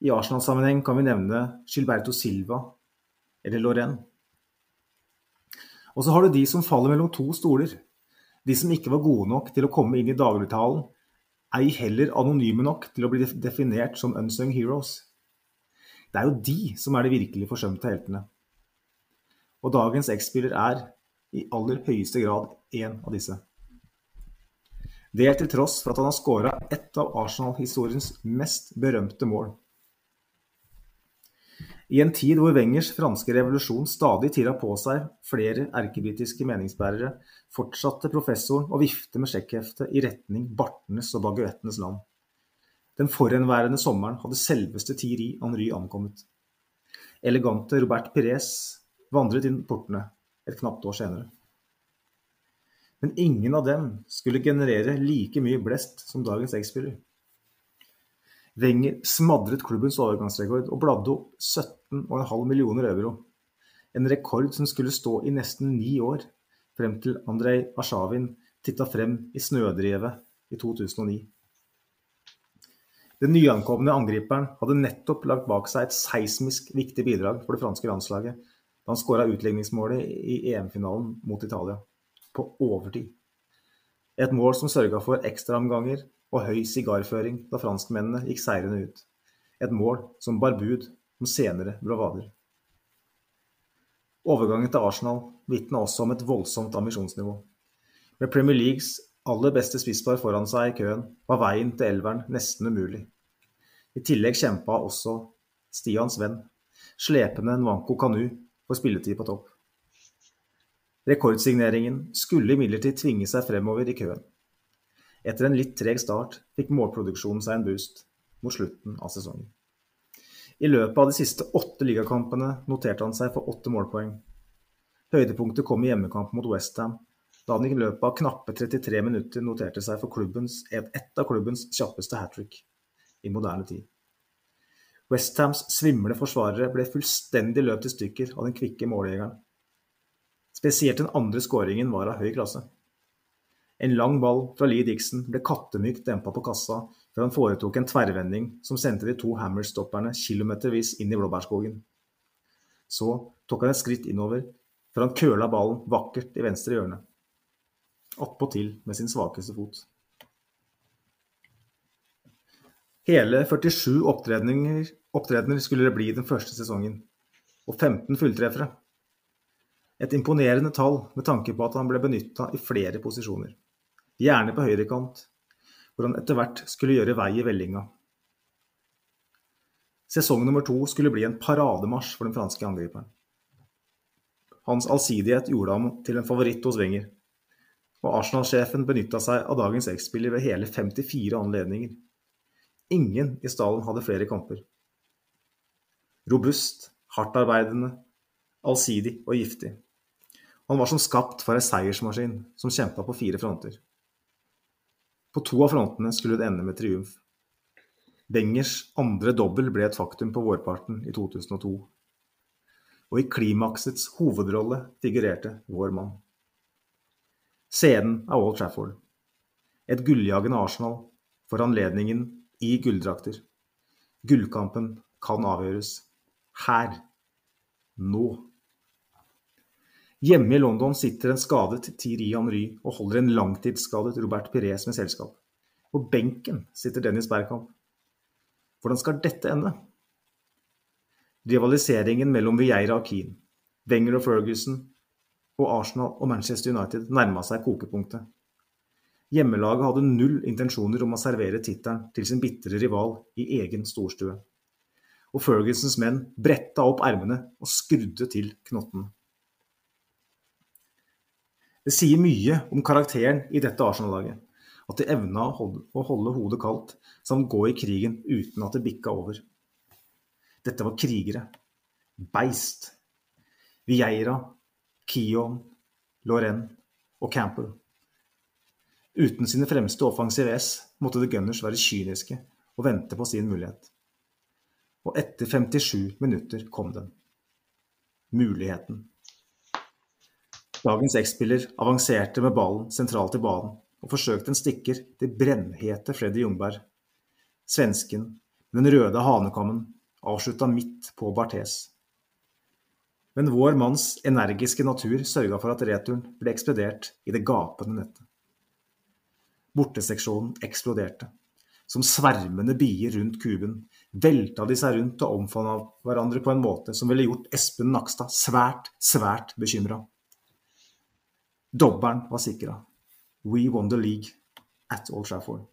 Speaker 3: I Arsenal-sammenheng kan vi nevne Gilberto Silva eller Lorraine. Og så har du de som faller mellom to stoler. De som ikke var gode nok til å komme inn i dagligtalen, ei heller anonyme nok til å bli definert som unsung heroes. Det er jo de som er de virkelig forsømte heltene. Og dagens X-spiller er i aller høyeste grad en av disse. Det er til tross for at han har skåra ett av Arsenal-historiens mest berømte mål. I en tid hvor Wengers franske revolusjon stadig tira på seg flere erkebritiske meningsbærere, fortsatte professoren å vifte med sjekkheftet i retning bartenes og baguettenes land. Den forhenværende sommeren hadde selveste Thierry Henry ankommet. Elegante Robert Pires vandret inn portene et knapt år senere. Men ingen av dem skulle generere like mye blest som dagens X-spiller. Wenger smadret klubbens overgangsrekord og bladde opp 17,5 millioner euro. En rekord som skulle stå i nesten ni år, frem til Andrej Asjavin titta frem i snødrevet i 2009. Den nyankomne angriperen hadde nettopp lagt bak seg et seismisk viktig bidrag for det franske landslaget da han skåra utligningsmålet i EM-finalen mot Italia, på overtid. Et mål som sørga for ekstraomganger og høy sigarføring da franskmennene gikk seirende ut. Et mål som bar bud om senere bravader. Overgangen til Arsenal vitna også om et voldsomt ambisjonsnivå. Med Premier Leagues aller beste spisspar foran seg i køen, var veien til elveren nesten umulig. I tillegg kjempa også Stians venn, slepende Nwanko Kanu, for spilletid på topp. Rekordsigneringen skulle imidlertid tvinge seg fremover i køen. Etter en litt treg start fikk målproduksjonen seg en boost mot slutten av sesongen. I løpet av de siste åtte ligakampene noterte han seg for åtte målpoeng. Høydepunktet kom i hjemmekamp mot Westham, da han i løpet av knappe 33 minutter noterte seg for klubbens, et av klubbens kjappeste hat trick i moderne tid. Westhams svimle forsvarere ble fullstendig løpt i stykker av den kvikke måljegeren. Spesielt den andre skåringen var av høy klasse. En lang ball fra Lee Dixon ble kattemykt dempa på kassa før han foretok en tverrvending som sendte de to Hammer-stopperne kilometervis inn i blåbærskogen. Så tok han et skritt innover før han køla ballen vakkert i venstre hjørne. Attpåtil med sin svakeste fot. Hele 47 opptredener, opptredener skulle det bli den første sesongen, og 15 fulltreffere. Et imponerende tall med tanke på at han ble benytta i flere posisjoner gjerne på høyrekant, hvor han etter hvert skulle gjøre vei i vellinga. Sesong nummer to skulle bli en parademarsj for den franske angriperen. Hans allsidighet gjorde ham til en favoritt hos Wenger. Og Arsenal-sjefen benytta seg av dagens X-spiller ved hele 54 anledninger. Ingen i stallen hadde flere kamper. Robust, hardtarbeidende, allsidig og giftig. Han var som skapt for ei seiersmaskin som kjempa på fire fronter. På to av frontene skulle det ende med triumf. Wengers andre dobbel ble et faktum på vårparten i 2002. Og i klimaksets hovedrolle figurerte vår mann. Scenen av Old Trafford. Et gulljagende Arsenal for anledningen i gulldrakter. Gullkampen kan avgjøres. Her. Nå. Hjemme i London sitter en skadet Thierry Henry og holder en langtidsskadet Robert Pires med selskap. På benken sitter Dennis Bergkamp. Hvordan skal dette ende? Rivaliseringen mellom Vieira og Keane, Wenger og Ferguson og Arsenal og Manchester United nærma seg kokepunktet. Hjemmelaget hadde null intensjoner om å servere tittelen til sin bitre rival i egen storstue. Og Fergusons menn bretta opp ermene og skrudde til knottene. Det sier mye om karakteren i dette Arsenal-laget at de evna å holde, hodet kaldt samt gå i krigen uten at det bikka over. Dette var krigere. Beist. Vieira, Kion, Lorraine og Campbell. Uten sine fremste offensive S måtte The Gunners være kyniske og vente på sin mulighet. Og etter 57 minutter kom den. Muligheten. Dagens X-spiller avanserte med ballen sentralt i banen og forsøkte en stikker til brennhete Freddy Jungberg. Svensken med den røde hanekammen avslutta midt på Barthes. Men vår manns energiske natur sørga for at returen ble ekspedert i det gapende nettet. Borteseksjonen eksploderte. Som svermende bier rundt kuben velta de seg rundt og omfavna hverandre på en måte som ville gjort Espen Nakstad svært, svært bekymra. Dobbelen var sikra. We won the league at Old Trafford.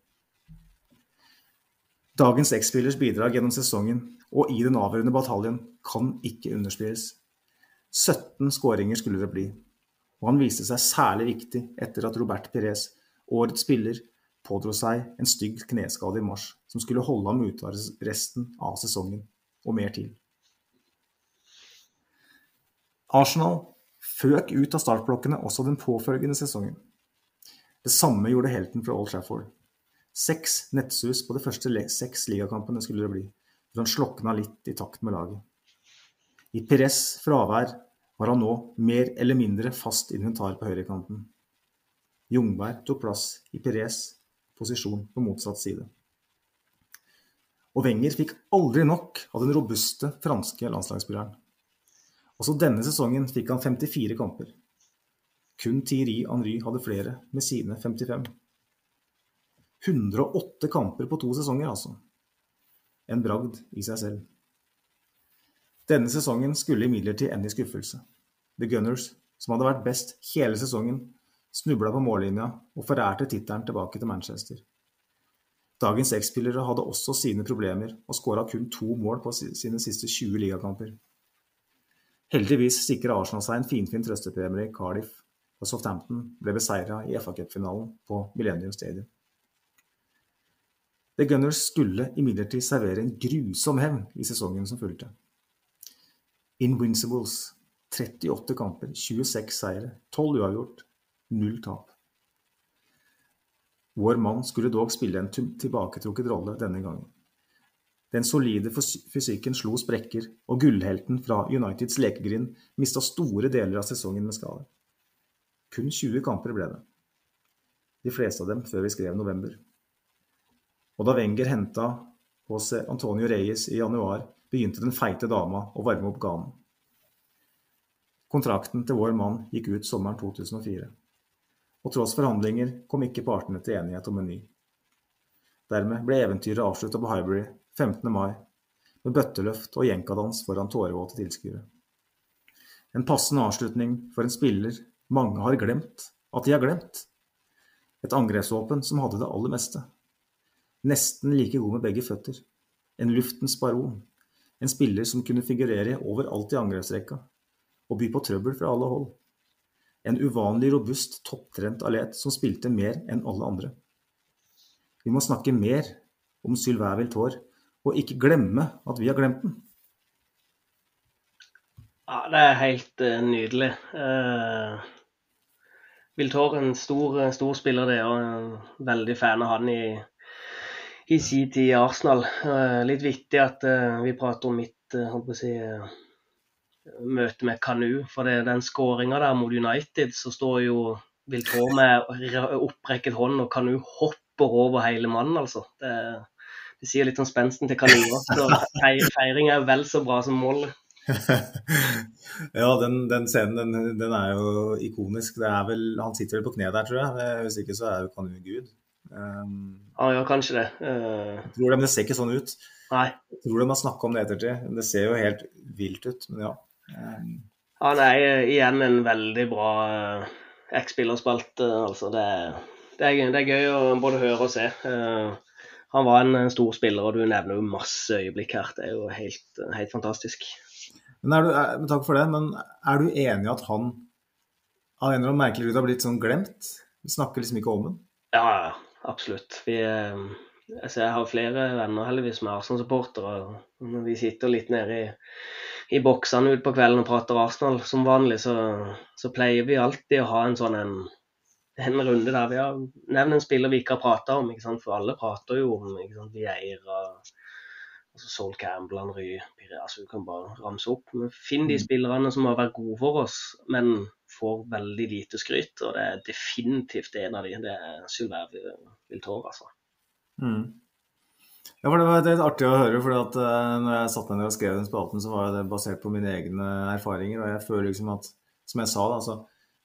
Speaker 3: Dagens X-spillers bidrag gjennom sesongen og i den avgjørende bataljen kan ikke underspilles. 17 skåringer skulle det bli, og han viste seg særlig viktig etter at Robert Pires, årets spiller, pådro seg en stygg kneskade i mars som skulle holde ham ute resten av sesongen, og mer til. Arsenal føk ut av startblokkene også den påfølgende sesongen. Det samme gjorde helten fra Old Trafford. Seks nettsus på de første seks ligakampene skulle det bli, for han slokna litt i takt med laget. I Pires fravær var han nå mer eller mindre fast inventar på høyrekanten. Jungberg tok plass i Perez posisjon på motsatt side. Og Wenger fikk aldri nok av den robuste franske landslagsspilleren. Også denne sesongen fikk han 54 kamper. Kun Thierry Henry hadde flere, med sine 55. 108 kamper på to sesonger, altså. En bragd i seg selv. Denne sesongen skulle imidlertid ende i skuffelse. The Gunners, som hadde vært best hele sesongen, snubla på mållinja og forærte tittelen tilbake til Manchester. Dagens X-spillere hadde også sine problemer og skåra kun to mål på sine siste 20 ligakamper. Heldigvis sikra Arsenal seg en finfin trøstepremie i Cardiff, og Southampton ble beseira i FA Cup-finalen på Millennium Stadium. The Gunners skulle imidlertid servere en grusom hevn i sesongen som fulgte. Invincibles 38 kamper, 26 seire, 12 uavgjort, null tap. Vår mann skulle dog spille en tilbaketrukket rolle denne gangen. Den solide fysikken slo sprekker, og gullhelten fra Uniteds lekegrind mista store deler av sesongen med skade. Kun 20 kamper ble det. De fleste av dem før vi skrev november. Og da Wenger henta HC Antonio Reyes i januar, begynte den feite dama å varme opp ganen. Kontrakten til vår mann gikk ut sommeren 2004. Og tross forhandlinger kom ikke partene til enighet om en ny. Dermed ble eventyret avslutta på Highbury 15. mai, med bøtteløft og jenkadans foran tårevåte tilskuere. En passende avslutning for en spiller mange har glemt at de har glemt. Et angrepsvåpen som hadde det aller meste. Nesten like god med begge føtter. En luftens baron. En spiller som kunne figurere overalt i angrepsrekka. og by på trøbbel fra alle hold. En uvanlig robust, topptrent atlet som spilte mer enn alle andre. Vi må snakke mer om Sylvain Viltår, og ikke glemme at vi har glemt den.
Speaker 4: Ja, det er helt uh, nydelig. Uh, Viltår er en stor, stor spiller, det, og en veldig fan av han i, i sin tid i Arsenal. Uh, litt vittig at vi prater om mitt uh, si, møte med Kanu. For det, den skåringa der mot United, så står jo Viltrå med opprekket hånd, og Kanu hopper over hele mannen, altså. Det, det sier litt om spensten til Kanu. Så feiring er vel så bra som målet. [LAUGHS]
Speaker 3: ja, den, den scenen den, den, er jo ikonisk. Det er vel, Han sitter vel på kne der, tror jeg. Hvis ikke så er jo Kanu gud.
Speaker 4: Um, ja, ja, kanskje det. Uh...
Speaker 3: Jeg tror det, men det ser ikke sånn ut.
Speaker 4: Nei.
Speaker 3: Jeg tror de har snakka om det ettertid. Det ser jo helt vilt ut, men ja. Um...
Speaker 4: Ja, nei, igjen en veldig bra uh, X-spillerspalte. Altså, det, det, er, det, er, gøy å både høre og se. Uh, han var en stor spiller, og du nevner jo masse øyeblikk her. Det er jo helt, helt fantastisk.
Speaker 3: Men er du, er, takk for det, men er du enig at han av en eller annen merkelig grunn har blitt sånn glemt? Vi snakker liksom ikke om den?
Speaker 4: Ja, absolutt. Vi, eh, altså jeg har flere venner heldigvis som er Arsenal-supportere. Når vi sitter litt nede i, i boksene utpå kvelden og prater Arsenal som vanlig, så, så pleier vi alltid å ha en sånn en, en runde der vi har nevnt en spiller vi ikke har prata om. For alle prater jo om ikke sant? Vieira, altså Sol Campbell, Henry Pires, vi kan bare ramse opp. Men finn de mm. spillerne som har vært gode for oss, men får veldig lite skryt. Og det er definitivt en av de. Det er Sylvain Viltor, altså.
Speaker 3: Mm. Ja, for Det var litt artig å høre. for at uh, når jeg satt ned og skrev den spalten, så var det basert på mine egne erfaringer. og jeg føler liksom at, Som jeg sa, da, altså,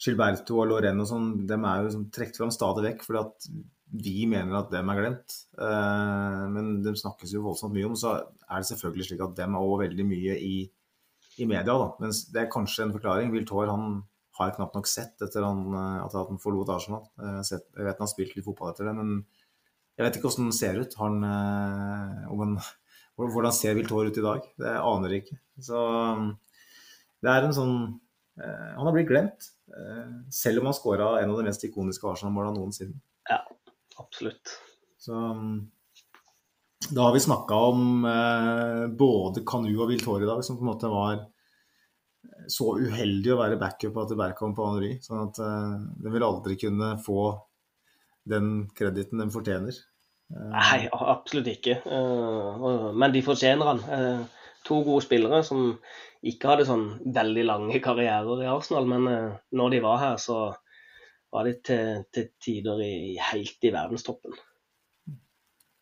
Speaker 3: Gilberto og Lorraine og sånn, dem er jo liksom trukket fram stadig vekk. fordi at vi mener at dem er glemt. Uh, men dem snakkes jo voldsomt mye om. Så er det selvfølgelig slik at dem er òg veldig mye i, i media. da. Mens det er kanskje en forklaring. Viltor han har jeg knapt nok sett etter han, eh, at han forlot Arsenal. Eh, jeg vet han har spilt litt fotball etter det, men jeg vet ikke hvordan han ser ut. Han, han, hvordan ser Viltår ut i dag? Det aner jeg ikke. Så det er en sånn Han har blitt glemt. Selv om han skåra en av de mest ikoniske Arsenal-måla noensinne.
Speaker 4: Ja, absolutt.
Speaker 3: Så da har vi snakka om eh, både Kanu og Viltor i dag, som på en måte var så uheldig å være backup til Berkamp og Henry. Sånn at eh, de vil aldri kunne få den krediten de fortjener.
Speaker 4: Eh, Nei, absolutt ikke. Uh, men de fortjener han. To gode spillere som ikke hadde sånn veldig lange karrierer i Arsenal, men når de var her, så var de til, til tider i, helt i verdenstoppen.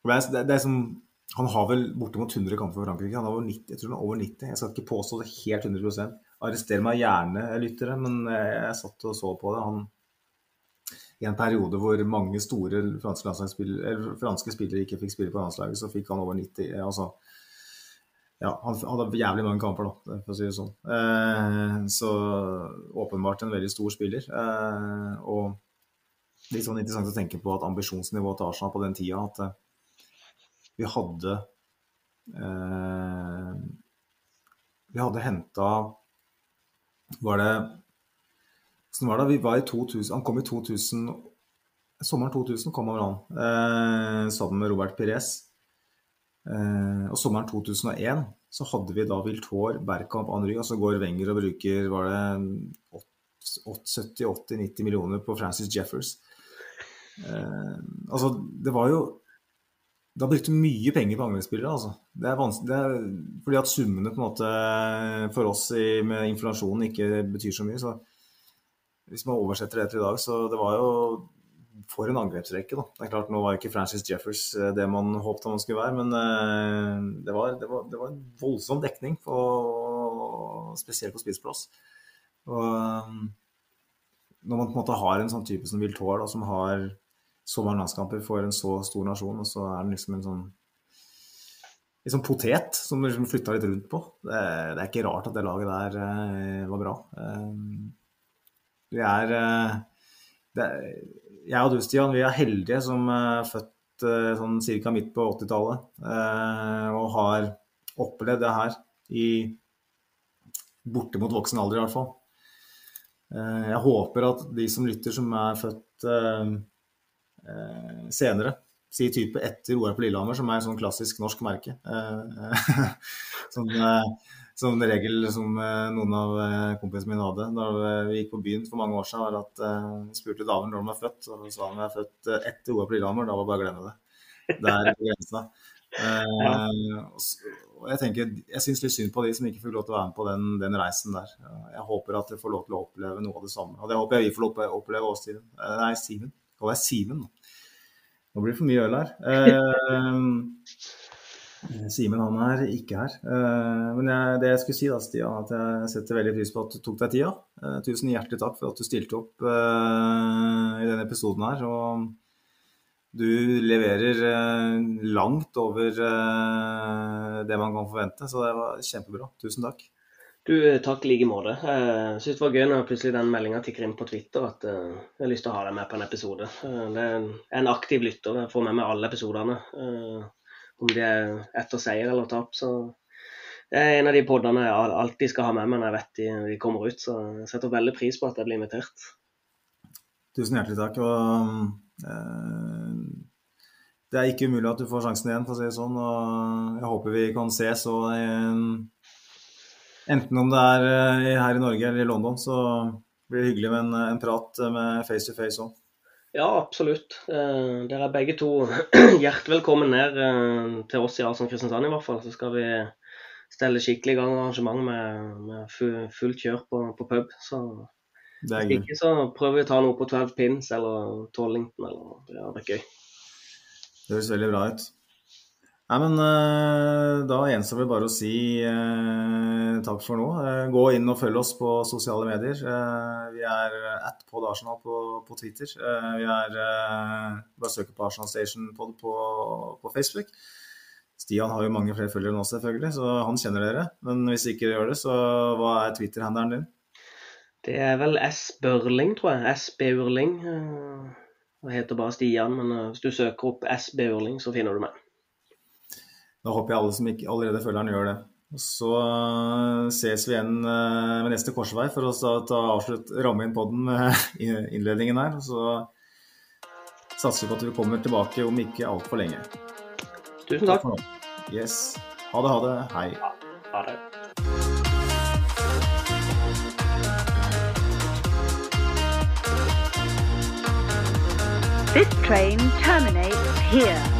Speaker 3: Det er, det er som, han har vel bortimot 100 kamper for Frankrike. Han har over 90, jeg tror han er over 90. Jeg skal ikke påstå det helt 100 Arrester meg gjerne, lyttere, men jeg, jeg satt og så på det. Han, I en periode hvor mange store franske, franske spillere ikke fikk spille på landslaget, så fikk han over 90. altså ja, han hadde jævlig mange kamper, da, for å si det sånn. Eh, så åpenbart en veldig stor spiller. Eh, og litt sånn interessant å tenke på at ambisjonsnivået til Arsenal på den tida at eh, vi hadde eh, Vi hadde henta Var det Åssen var det? Vi var i 2000, han kom i 2000 Sommeren 2000 kom han, eh, sammen med Robert Pires. Eh, og sommeren 2001 så hadde vi da Viltår, Bergkamp, Henry, og så går Wenger og bruker var det 70-80-90 millioner på Francis Jeffers. Eh, altså, det var jo Det har brukt mye penger på angrepsspillere, altså. Det er det er, fordi at summene på en måte for oss i, med inflasjonen ikke betyr så mye. så hvis man oversetter det til i dag, så det var jo for en angrepsrekke. Da. Det er klart, Nå var ikke Francis Jeffers eh, det man håpet han skulle være, men eh, det var, det var, det var en voldsom dekning, på, spesielt på spissplass. Eh, når man på en måte har en sånn type som Viltor, som har så mange landskamper for en så stor nasjon, og så er den liksom en sånn liksom potet som liksom flytta litt rundt på. Det, det, er ikke rart at det laget der eh, var bra. Eh, vi er eh, det, jeg og du, Stian, vi er heldige som er født eh, sånn ca. midt på 80-tallet. Eh, og har opplevd det her i bortimot voksen alder, i hvert fall. Eh, jeg håper at de som lytter, som er født eh, eh, senere, si type etter OL på Lillehammer, som er et sånn klassisk norsk merke. [LAUGHS] som, som regel som noen av kompisene mine hadde da vi gikk på byen for mange år siden, var at eh, spurte damen når de var født, og sa hun var født etter OL på Lillehammer, da var det bare å glemme det. Det er grensa. [LAUGHS] Ja. Og jeg tenker, jeg syns litt synd på de som ikke fikk lov til å være med på den, den, reisen der. Jeg håper at de får lov til å oppleve noe av det samme. Og det håper jeg vi får lov til å oppleve også, Simen. Eh, nei, Simen. Kaller jeg Simen nå. Blir det for mye øl her. [LAUGHS] Eh, Simen han er ikke her. Eh, men jeg, det jeg skulle si, da, Stian, at jeg setter veldig pris på at du tok deg tida. Eh, tusen hjertelig takk for at du stilte opp eh, i denne episoden her. Og du leverer eh, langt over eh, det man kan forvente, så det var kjempebra. Tusen takk.
Speaker 4: Du, eh, takk i like måte. Jeg syns det var gøy når plutselig den meldinga tikker inn på Twitter at jeg har lyst til å ha deg med på en episode. Det er en aktiv lytter. Jeg får med meg alle episodene. Om de er etter seier eller tap. Så det er en av de podene jeg alltid skal ha med meg når jeg vet de, de kommer ut. Så jeg setter veldig pris på at jeg blir invitert.
Speaker 3: Tusen hjertelig takk. og Eh, det er ikke umulig at du får sjansen igjen, for å si det sånn. Og jeg håper vi kan ses. Og enten om det er eh, her i Norge eller i London, så blir det hyggelig med en, en prat med face to face òg.
Speaker 4: Ja, absolutt. Eh, dere er begge to [CLEARS THROAT] hjertelig velkommen ned til oss i Arsenal Kristiansand i hvert fall. Så skal vi stelle skikkelig i gang arrangement med, med fullt kjør på, på pub. Så det er. Ikke så prøver vi å ta noe på 12 pins eller Tollington eller Det hadde vært gøy.
Speaker 3: Det høres veldig bra ut. Nei, men uh, Da gjenstår det bare å si uh, takk for nå. Uh, gå inn og følg oss på sosiale medier. vi er at pod Arsenal på, på Twitter. vi er Bare søk på Arsenal Station Pod på, på, Facebook. Stian har jo mange flere følgere nå, selvfølgelig, så han kjenner dere. Men hvis ikke dere gjør det, så hva er Twitter-handelen din?
Speaker 4: Det er vel S. Børling, tror jeg. S. Børling. Det heter bare Stian, men hvis du søker opp S. Børling, så finner du meg.
Speaker 3: Da håper jeg alle som ikke allerede følger den, gjør det. Så eh, ses vi igjen ved med neste korsvei for å ta avslutt, ramme inn podden med [LAUGHS] innledningen her. Så satser vi på at vi kommer tilbake om ikke altfor lenge.
Speaker 4: Tusen takk.
Speaker 3: takk yes. Ha det, ha det. Hei.
Speaker 4: Ja, ha det.
Speaker 5: This train terminates here.